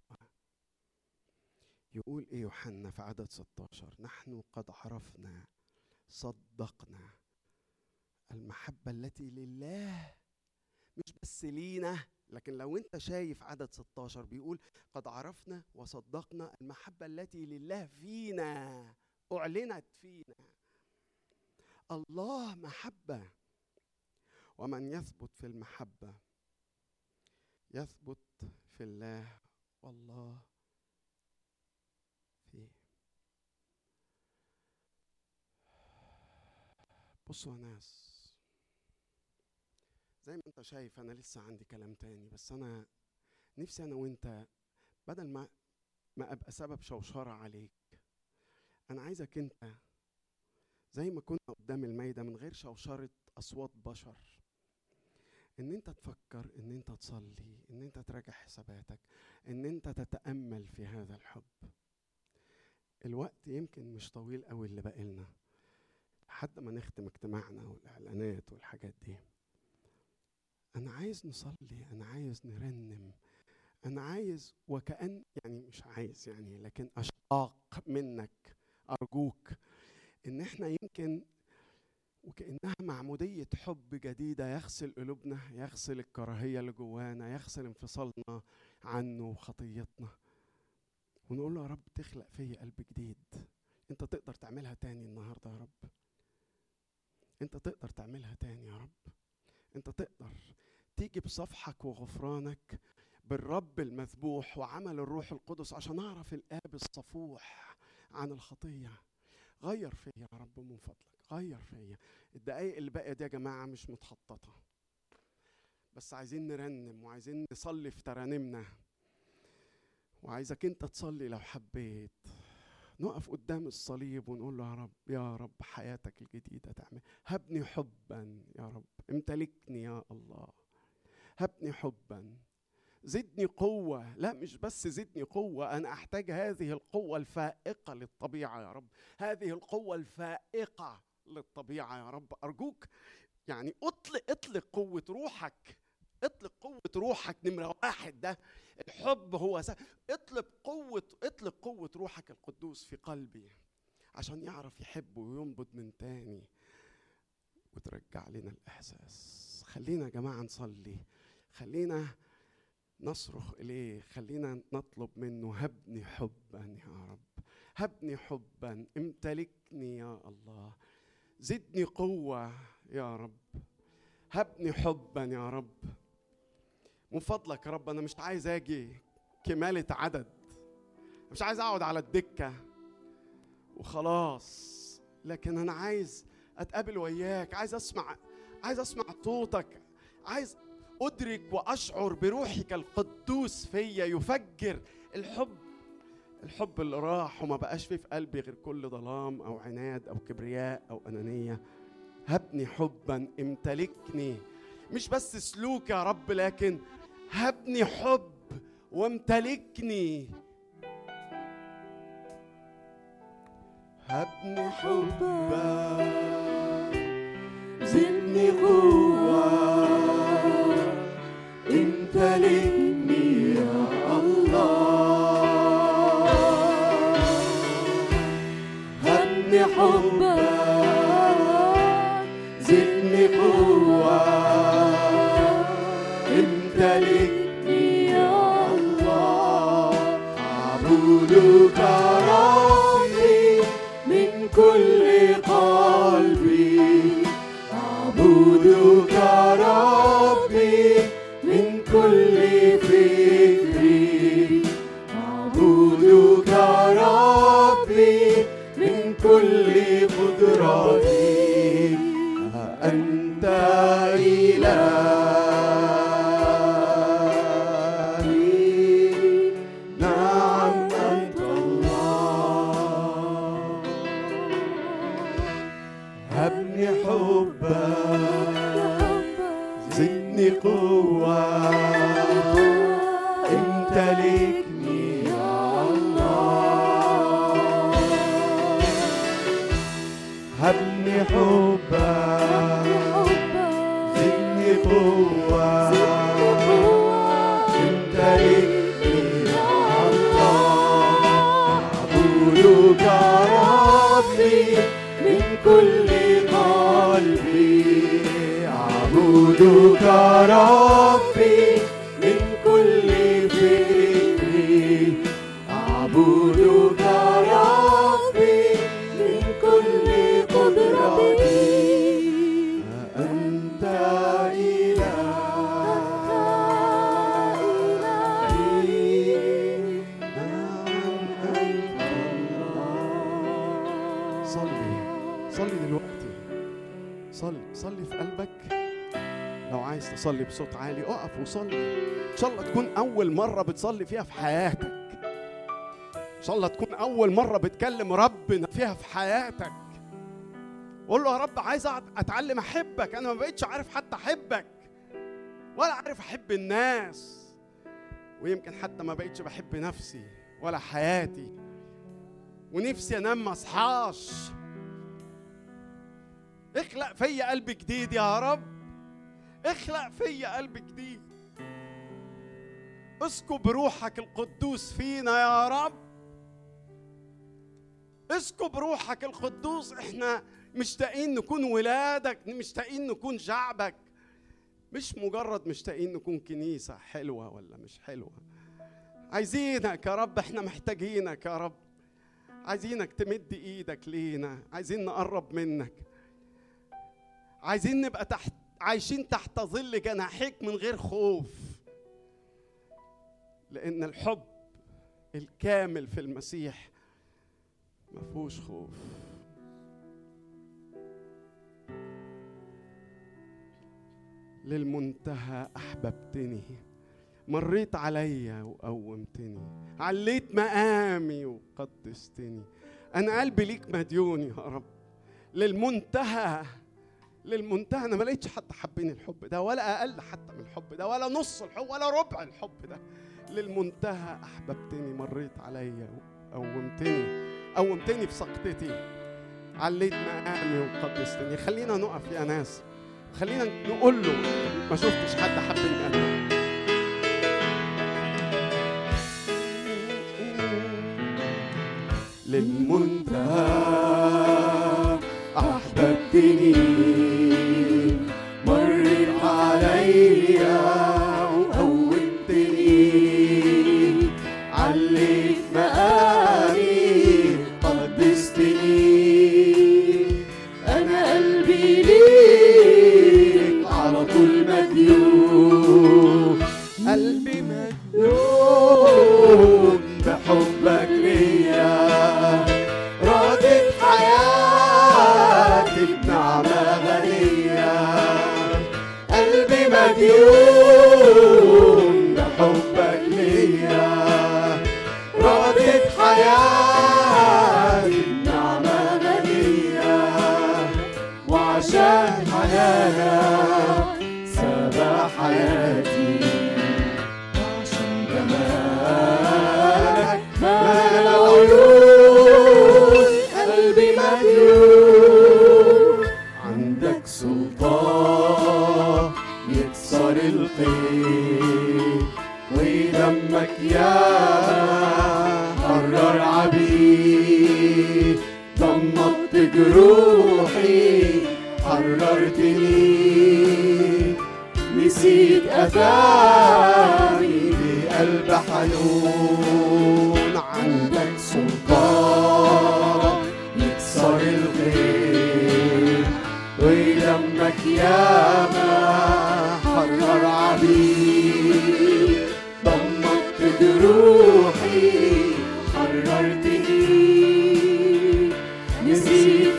يقول إيه يوحنا في عدد 16 نحن قد عرفنا صدقنا. المحبة التي لله مش بس لينا لكن لو أنت شايف عدد 16 بيقول قد عرفنا وصدقنا المحبة التي لله فينا أعلنت فينا. الله محبة. ومن يثبت في المحبة يثبت في الله والله فيه. بصوا يا ناس زي ما انت شايف أنا لسه عندي كلام تاني بس أنا نفسي أنا وانت بدل ما ما ابقى سبب شوشرة عليك أنا عايزك انت زي ما كنا قدام الميدة من غير شوشرة أصوات بشر. إن أنت تفكر إن أنت تصلي إن أنت تراجع حساباتك إن أنت تتأمل في هذا الحب. الوقت يمكن مش طويل قوي اللي باقي لنا لحد ما نختم اجتماعنا والإعلانات والحاجات دي. أنا عايز نصلي أنا عايز نرنم أنا عايز وكأن يعني مش عايز يعني لكن أشتاق منك أرجوك. إن إحنا يمكن وكأنها معمودية حب جديدة يغسل قلوبنا يغسل الكراهية اللي جوانا يغسل انفصالنا عنه وخطيتنا. ونقول له يا رب تخلق فيا قلب جديد. أنت تقدر تعملها تاني النهارده يا رب. أنت تقدر تعملها تاني يا رب. أنت تقدر تيجي بصفحك وغفرانك بالرب المذبوح وعمل الروح القدس عشان أعرف الآب الصفوح عن الخطية. غير فيا يا رب من فضلك غير فيا. الدقايق اللي باقية دي يا جماعة مش متخططة. بس عايزين نرنم وعايزين نصلي في ترانيمنا. وعايزك انت تصلي لو حبيت. نقف قدام الصليب ونقول له يا رب يا رب حياتك الجديدة تعمل. هبني حبا يا رب امتلكني يا الله. هبني حبا. زدني قوة لا مش بس زدني قوة أنا أحتاج هذه القوة الفائقة للطبيعة يا رب. هذه القوة الفائقة للطبيعة يا رب. أرجوك يعني اطلق اطلق قوة روحك اطلق قوة روحك نمرة واحد ده. الحب هو س... اطلق قوة اطلق قوة روحك القدوس في قلبي عشان يعرف يحب وينبض من تاني وترجع لنا الإحساس. خلينا يا جماعة نصلي. خلينا نصرخ إليه خلينا نطلب منه هبني حبا يا رب هبني حبا امتلكني يا الله زدني قوة يا رب هبني حبا يا رب. من فضلك يا رب أنا مش عايز آجي كمالة عدد مش عايز أقعد على الدكة وخلاص لكن أنا عايز أتقابل وياك عايز أسمع عايز أسمع صوتك عايز أدرك وأشعر بروحك القدوس فيا يفجر. الحب الحب اللي راح وما بقاش فيه في قلبي غير كل ظلام أو عناد أو كبرياء أو أنانية. هبني حبا امتلكني. مش بس سلوك يا رب لكن هبني حب وامتلكني. هبني حبا. زدني قوة. امتلكني أول مرة بتصلي فيها في حياتك. ان شاء الله تكون أول مرة بتكلم ربنا فيها في حياتك. قول له يا رب عايز أتعلم أحبك. أنا ما بقتش عارف حتى أحبك. ولا عارف أحب الناس. ويمكن حتى ما بقتش بحب نفسي ولا حياتي. ونفسي أنام ما أصحاش. اخلق فيا قلب جديد يا رب. اخلق فيا قلب جديد. اسكب روحك القدوس فينا يا رب. اسكب روحك القدوس إحنا مشتاقين نكون ولادك مشتاقين نكون شعبك. مش مجرد مشتاقين نكون كنيسة حلوة ولا مش حلوة. عايزينك يا رب إحنا محتاجينك يا رب. عايزينك تمد إيدك لينا عايزين نقرب منك. عايزين نبقى تحت عايشين تحت ظل جناحيك من غير خوف. لأن الحب الكامل في المسيح ما فيهوش خوف. للمنتهى أحببتني. مريت عليا وقومتني. عليت مقامي وقدستني. أنا قلبي ليك مديون يا رب. للمنتهى للمنتهى. أنا ما لقيتش حد حبني الحب ده ولا أقل حتى من الحب ده ولا نص الحب ولا ربع الحب ده. للمنتهى أحببتني مريت عليا قومتني في سقطتي عليت مقامي وقدستني. خلينا نقف يا ناس. خلينا نقول له ما شفتش حد حبني قلبك للمنتهى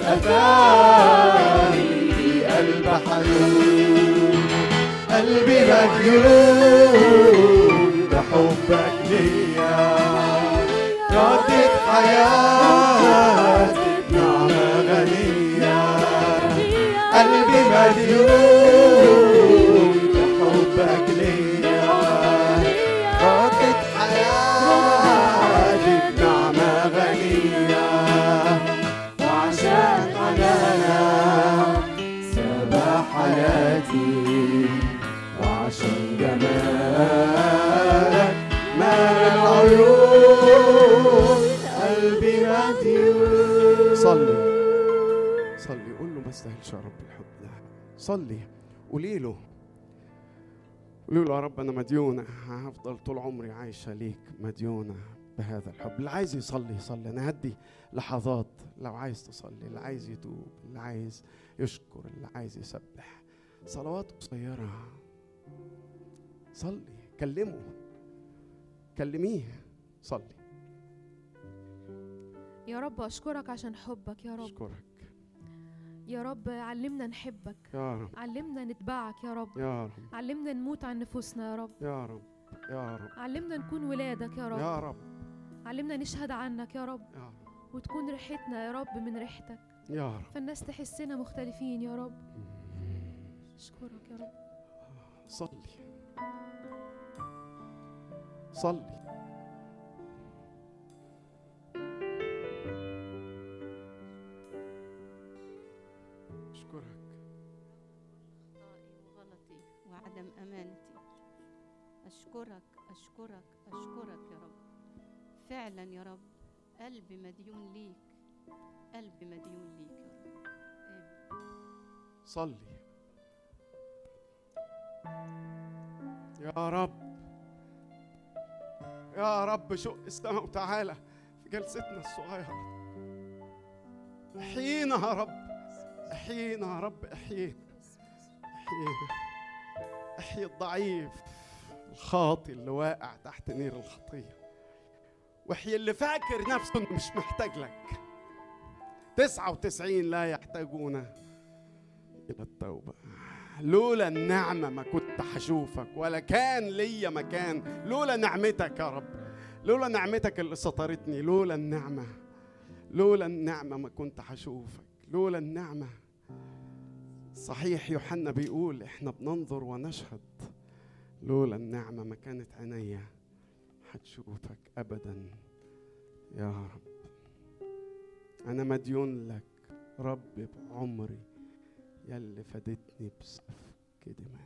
أثاري بقلب حنون قلبي مجنون بحبك ليا. ردت حياتي صلي قولي له. قولي له يا رب أنا مديونة هفضل طول عمري عايشة ليك مديونة بهذا الحب. اللي عايز يصلي يصلي. أنا هدي لحظات لو عايز تصلي اللي عايز يتوب اللي عايز يشكر اللي عايز يسبح. صلوات قصيرة. صلي كلمه. كلميه. صلي. يا رب أشكرك عشان حبك يا رب. أشكرك. يا رب علمنا نحبك يا رب علمنا نتبعك يا رب يا رب علمنا نموت عن نفوسنا يا رب يا رب يا رب علمنا نكون ولادك يا رب يا رب علمنا نشهد عنك يا رب يا رب وتكون ريحتنا يا رب من ريحتك يا رب فالناس تحسنا مختلفين يا رب أشكرك يا رب صلي صلي أشكرك. أخطائي وغلطي وعدم أمانتي. أشكرك أشكرك أشكرك يا رب. فعلا يا رب قلبي مديون ليك قلبي مديون ليك يا رب. آمين. صلي. يا رب يا رب شق السماء وتعالى في جلستنا الصغيرة. احيينا يا رب. أحيينا يا رب احيينا احيينا أحيي الضعيف الخاطي اللي واقع تحت نير الخطية. وأحيي اللي فاكر نفسه إنه مش محتاج لك. تسعة وتسعين لا يحتاجون إلى التوبة. لولا النعمة ما كنت هشوفك ولا كان ليا مكان. لولا نعمتك يا رب. لولا نعمتك اللي سترتني لولا النعمة. لولا النعمة ما كنت هشوفك. لولا النعمة. صحيح يوحنا بيقول إحنا بننظر ونشهد. لولا النعمة ما كانت عينيا هتشوفك أبدا. يا رب. أنا مديون لك. رب بعمري. يلي فادتني بسفك دماء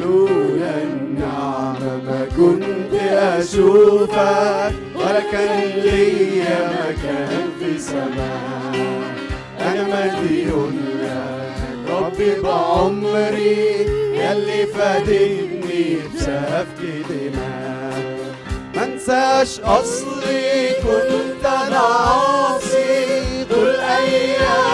لولا النعمة ما كنت أشوفك ولا كان ليا مكان في سماء أنا مديون لك ربي بعمري يلي فادتني بسفك دماء. منساش أصلي كنت أنا عاصي طول أيامي.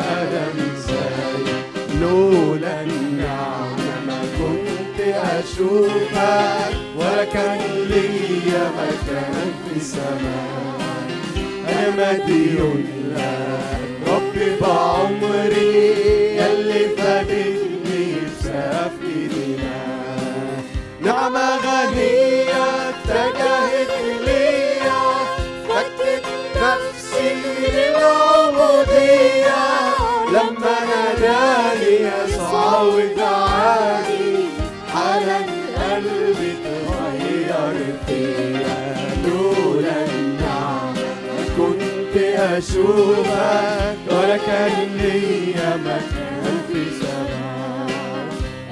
أشوفك ولا كان ليا مكان في سماء أنا مديون لك ربي بعمري يلي فادتني بسفك دماء نعمة غنية اتجهت ليا فكت نفسي للعبودية. لما ناداني يسوع ودعاني حالا قلبي اتغير فيا لولا النعمة كنت أشوفك ولا كان ليا مكان في سماء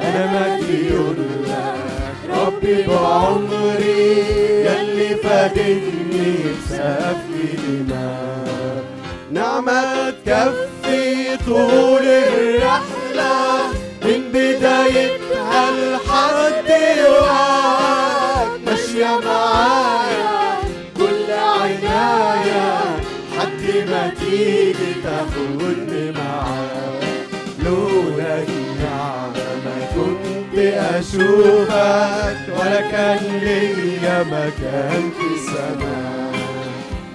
أنا مديون لك ربي بعمري يلي فادتني بسفك دماء نعمة تكفي طول الرحلة. من بدايتها لحد وقت ماشية معايا كل عناية حد ما تيجي تاخدني معاك. لولا النعمة ما كنت أشوفك ولا كان ليا مكان في السماء.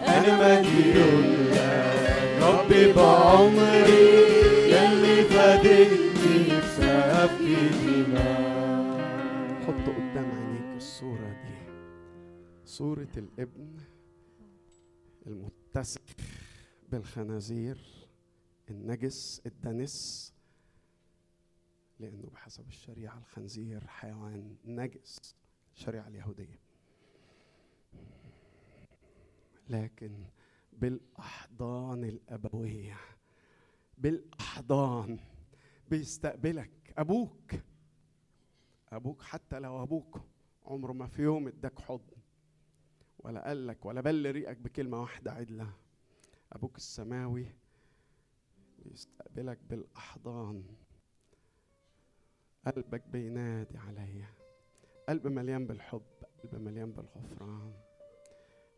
أنا مديون لك ربي بعمري يلي فادتني دماء حط قدام عينيك الصورة دي. صورة الابن المتسق بالخنازير النجس الدنس لأنه بحسب الشريعة الخنزير حيوان نجس الشريعة اليهودية. لكن بالأحضان الأبوية بالأحضان بيستقبلك أبوك. أبوك حتى لو أبوك عمره ما في يوم اداك حضن ولا قال لك ولا بل ريقك بكلمة واحدة عدلة. أبوك السماوي بيستقبلك بالأحضان. قلبك بينادي عليا. قلب مليان بالحب قلب مليان بالغفران.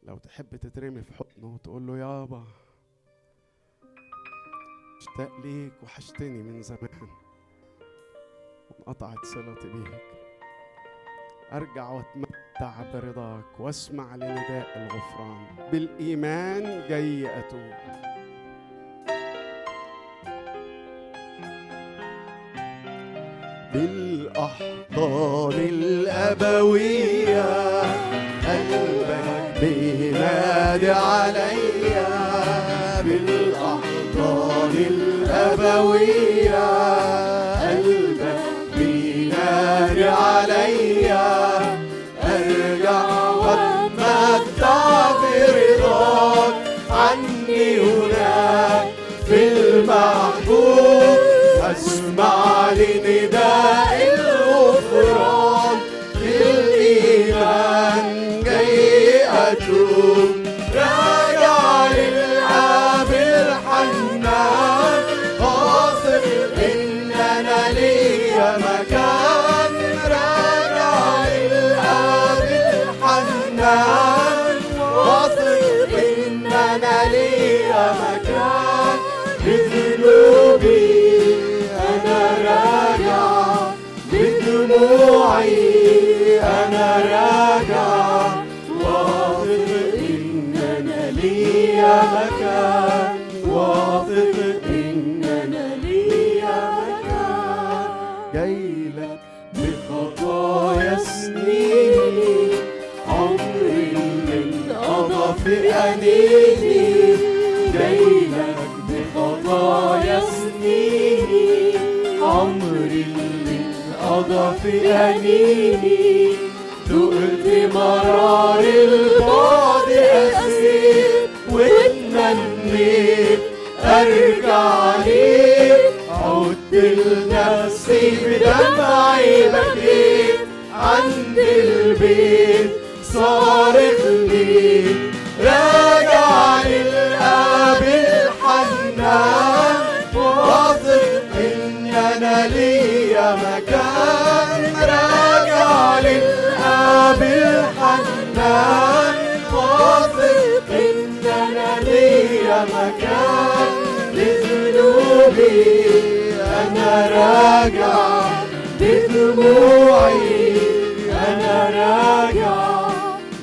لو تحب تترمي في حضنه وتقول له يابا اشتاق ليك وحشتني من زمان. وانقطعت صلتي بيك. أرجع وأتمتع برضاك واسمع لنداء الغفران. بالإيمان جاي أتوب. بالأحضان الأبوية قلبك بينادي عليا. بالأحضان الأبوية في أنيني دقت مرار البعد أسير أنا راجع بدموعي. أنا راجع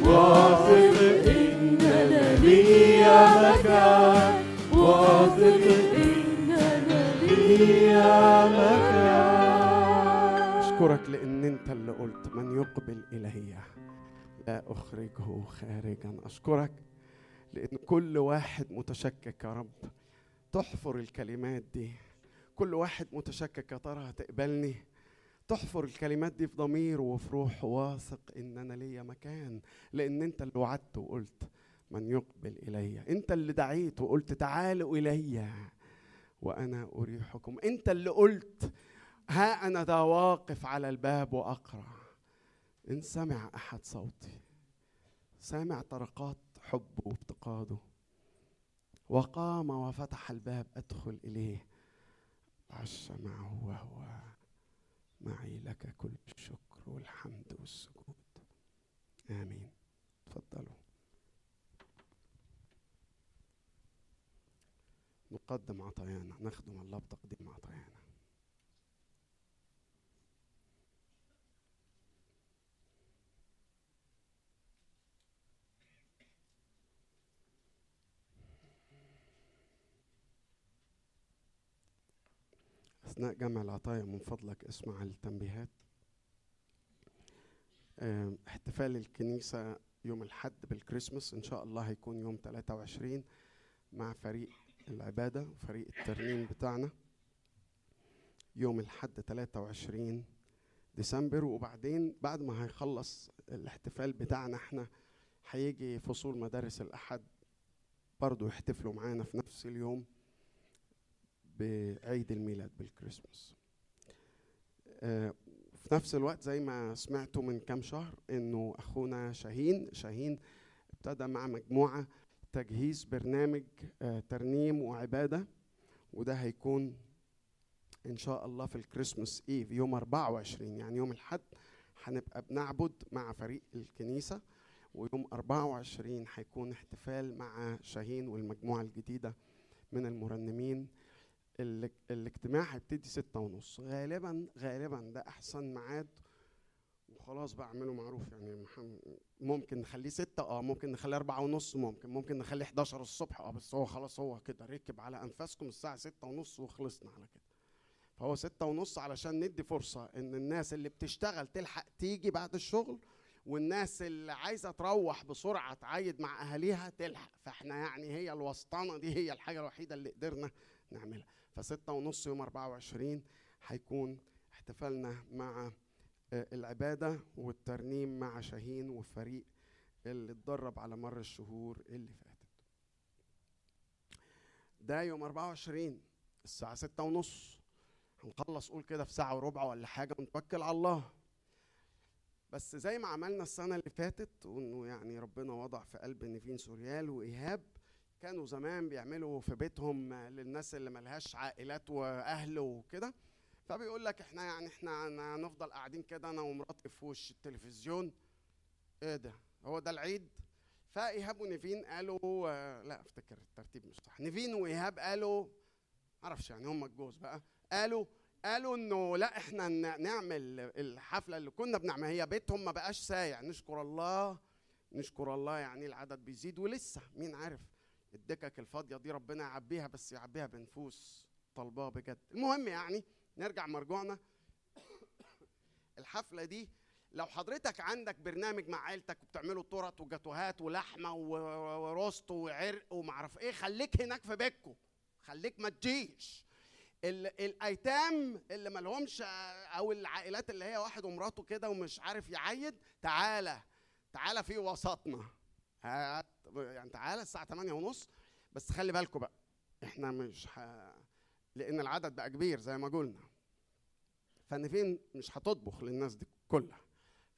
واثق ان أنا ليا مكان. واثق ان أنا ليا مكان. أشكرك لأن أنت اللي قلت من يقبل إلي. لا أخرجه خارجا. أشكرك لأن كل واحد متشكك يا رب. تحفر الكلمات دي. كل واحد متشكك يا ترى هتقبلني؟ تحفر الكلمات دي في ضمير وفي روح واثق إن أنا ليا مكان لأن أنت اللي وعدت وقلت من يقبل إلي. أنت اللي دعيت وقلت تعالوا إلي وأنا أريحكم. أنت اللي قلت ها أنا ذا واقف على الباب واقرع إن سمع أحد صوتي سامع طرقات حبه وافتقاده وقام وفتح الباب. ادخل إليه. عش معه وهو معي. لك كل الشكر والحمد والسجود آمين. تفضلوا. نقدم عطايانا. نخدم الله بتقديم عطايانا. أثناء جمع العطايا من فضلك اسمع التنبيهات. احتفال الكنيسة يوم الحد بالكريسماس إن شاء الله هيكون يوم 23 مع فريق العبادة وفريق الترنيم بتاعنا. يوم الحد 23 ديسمبر. وبعدين بعد ما هيخلص الاحتفال بتاعنا إحنا هيجي فصول مدارس الأحد برضو يحتفلوا معانا في نفس اليوم. بعيد الميلاد بالكريسماس. آه، في نفس الوقت زي ما سمعتوا من كام شهر إنه أخونا شاهين شاهين ابتدى مع مجموعة تجهيز برنامج آه، ترنيم وعبادة وده هيكون إن شاء الله في الكريسماس إيف يوم 24 يعني يوم الحد هنبقى بنعبد مع فريق الكنيسة ويوم 24 هيكون احتفال مع شاهين والمجموعة الجديدة من المرنمين. ال- الاجتماع هيبتدي ستة ونص. غالبا غالبا ده أحسن ميعاد. وخلاص بقى اعملوا معروف يعني ممكن نخليه ستة آه ممكن نخليه أربعة ونص ممكن ممكن نخليه 11 الصبح آه بس هو خلاص هو كده ركب على أنفاسكم الساعة ستة ونص وخلصنا على كده. فهو ستة ونص علشان ندي فرصة إن الناس اللي بتشتغل تلحق تيجي بعد الشغل والناس اللي عايزة تروح بسرعة تعيد مع أهاليها تلحق. فإحنا يعني هي الوسطانة دي هي الحاجة الوحيدة اللي قدرنا نعملها. فستة ونص يوم 24 هيكون احتفالنا مع آه، العبادة والترنيم مع شاهين والفريق اللي اتدرب على مر الشهور اللي فاتت. ده يوم 24 الساعة ستة ونص. هنخلص قول كده في ساعة وربع ولا حاجة ونتوكل على الله. بس زي ما عملنا السنة اللي فاتت وإنه يعني ربنا وضع في قلب نيفين سوريال وإيهاب كانوا زمان بيعملوا في بيتهم للناس اللي ملهاش عائلات وأهل وكده فبيقول لك إحنا يعني إحنا هنفضل قاعدين كده أنا ومراتي في وش التلفزيون. إيه ده؟ هو ده العيد؟ فإيهاب ونيفين قالوا لا أفتكر الترتيب مش صح. نيفين وإيهاب قالوا معرفش يعني هم الجوز بقى قالوا قالوا إنه لا إحنا نعمل الحفلة اللي كنا بنعملها. هي بيتهم ما بقاش سايع. نشكر الله نشكر الله يعني العدد بيزيد ولسه مين عارف؟ الدكك الفاضية دي ربنا يعبيها بس يعبيها بنفوس طلباه بجد. المهم يعني نرجع مرجوعنا. الحفلة دي لو حضرتك عندك برنامج مع عيلتك وبتعملوا تورت وجاتوهات ولحمة وروست وعرق ومعرف إيه خليك هناك في بيتكم خليك ما تجيش. ال- الأيتام اللي ما لهمش أو العائلات اللي هي واحد ومراته كده ومش عارف يعيد تعالى تعالى في وسطنا. يعني تعالى الساعة 8 ونص بس خلي بالكم بقى إحنا مش ح... لأن العدد بقى كبير زي ما قلنا. فنفين مش هتطبخ للناس دي كلها.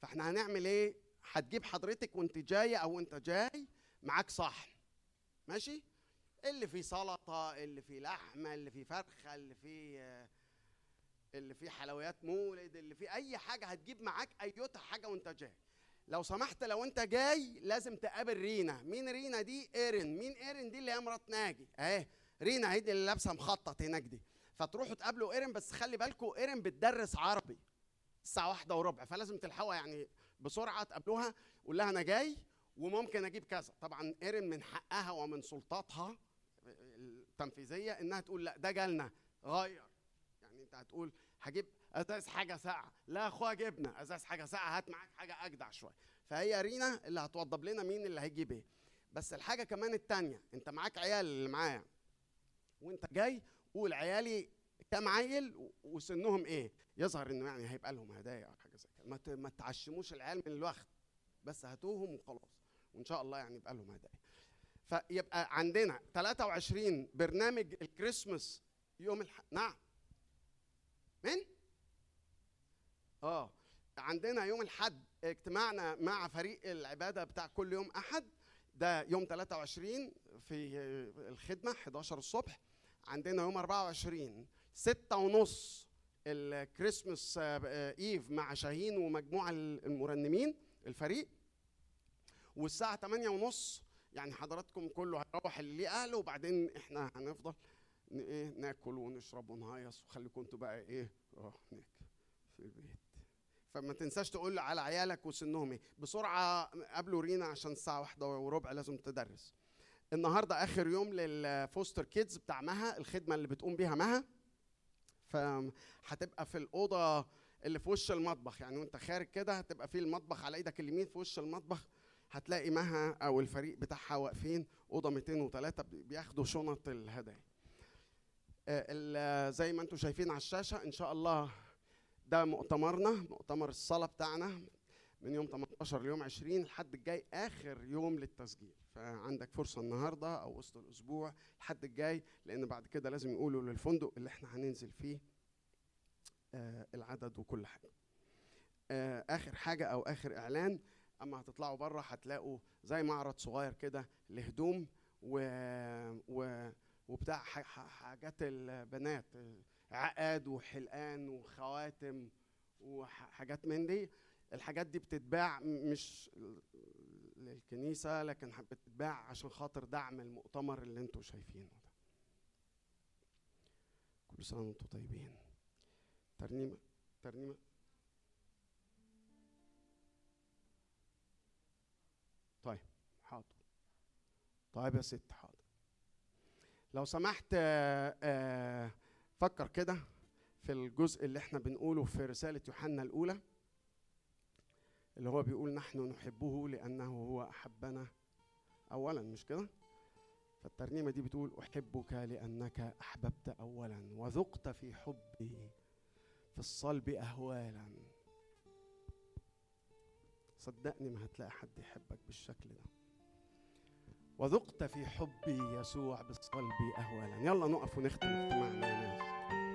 فإحنا هنعمل إيه؟ هتجيب حضرتك وأنت جاية أو أنت جاي معاك صحن. ماشي؟ اللي فيه سلطة اللي فيه لحمة اللي فيه فرخة اللي فيه اللي فيه حلويات مولد اللي فيه أي حاجة هتجيب معاك ايوتا حاجة وأنت جاي. لو سمحت لو انت جاي لازم تقابل رينا. مين رينا دي؟ ايرن مين ايرن دي؟ اللي هي مرات ناجي. اهي. رينا هي اللي لابسة مخطط هناك دي. فتروحوا تقابلوا ايرن بس خلي بالكم ايرن بتدرس عربي الساعة واحدة وربع فلازم تلحقوا يعني بسرعة تقابلوها قول لها أنا جاي وممكن أجيب كذا. طبعا ايرن من حقها ومن سلطاتها التنفيذية إنها تقول لا ده جالنا. غير. يعني أنت هتقول هجيب أزاز حاجة ساقعة. لا يا أخويا جبنا أزاز حاجة ساقعة. هات معاك حاجة أجدع شوية. فهي رينا اللي هتوضب لنا مين اللي هيجيب إيه بس الحاجة كمان التانية أنت معاك عيال اللي معايا. وأنت جاي قول عيالي كام عيل وسنهم إيه. يظهر إنه يعني هيبقى لهم هدايا أو حاجة زي كده. ما تعشموش العيال من الوقت بس هاتوهم وخلاص. وإن شاء الله يعني يبقى لهم هدايا. فيبقى عندنا 23 برنامج الكريسماس يوم الح... نعم. من؟ آه. عندنا يوم الحد اجتماعنا مع فريق العبادة بتاع كل يوم أحد ده يوم 23 في الخدمة 11 الصبح. عندنا يوم 24 ستة ونص الكريسماس آه، إيف مع شاهين ومجموعة المرنمين الفريق. والساعة 8 ونص يعني حضراتكم كله هيروح اللي ليه أهله وبعدين إحنا هنفضل إيه ناكل ونشرب ونهيص وخليكم أنتوا بقى إيه آه هناك في البيت. فما تنساش تقول على عيالك وسنهم إيه. بسرعة قابلوا رينا عشان الساعة واحدة وربع لازم تدرس. النهارده آخر يوم للفوستر كيدز بتاع مها الخدمة اللي بتقوم بيها مها. فهتبقى في الأوضة اللي في وش المطبخ. يعني وأنت خارج كده هتبقى في المطبخ على إيدك اليمين في وش المطبخ. هتلاقي مها أو الفريق بتاعها واقفين أوضة 203 بي- بياخدوا شنط الهدايا. آه، زي ما أنتم شايفين على الشاشة إن شاء الله ده مؤتمرنا مؤتمر الصلاة بتاعنا من يوم 18 ليوم 20 لحد الجاي آخر يوم للتسجيل. فعندك فرصة النهارده أو وسط الأسبوع لحد الجاي لأن بعد كده لازم يقولوا للفندق اللي إحنا هننزل فيه آه العدد وكل حاجة. آه آخر حاجة أو آخر إعلان أما هتطلعوا بره هتلاقوا زي معرض صغير كده لهدوم و... و... وبتاع حاجات البنات عقاد وحلقان وخواتم وحاجات من دي. الحاجات دي بتتباع مش للكنيسة لكن بتتباع عشان خاطر دعم المؤتمر اللي أنتوا شايفينه ده. كل سنة وانتوا طيبين. ترنيمة ترنيمة. طيب حاضر. طيب يا ست حاضر. لو سمحت آه، آه، فكر كده في الجزء اللي إحنا بنقوله في رسالة يوحنا الأولى اللي هو بيقول نحن نحبه لأنه هو أحبنا. أولا مش كده؟ فالترنيمة دي بتقول أحبك لأنك أحببت أولا وذقت في حبي في الصلب أهوالا. صدقني ما هتلاقي حد يحبك بالشكل ده. وذقت في حبي يسوع بالصلب أهوالا. يلا نقف ونختم اجتماعنا يا ناس.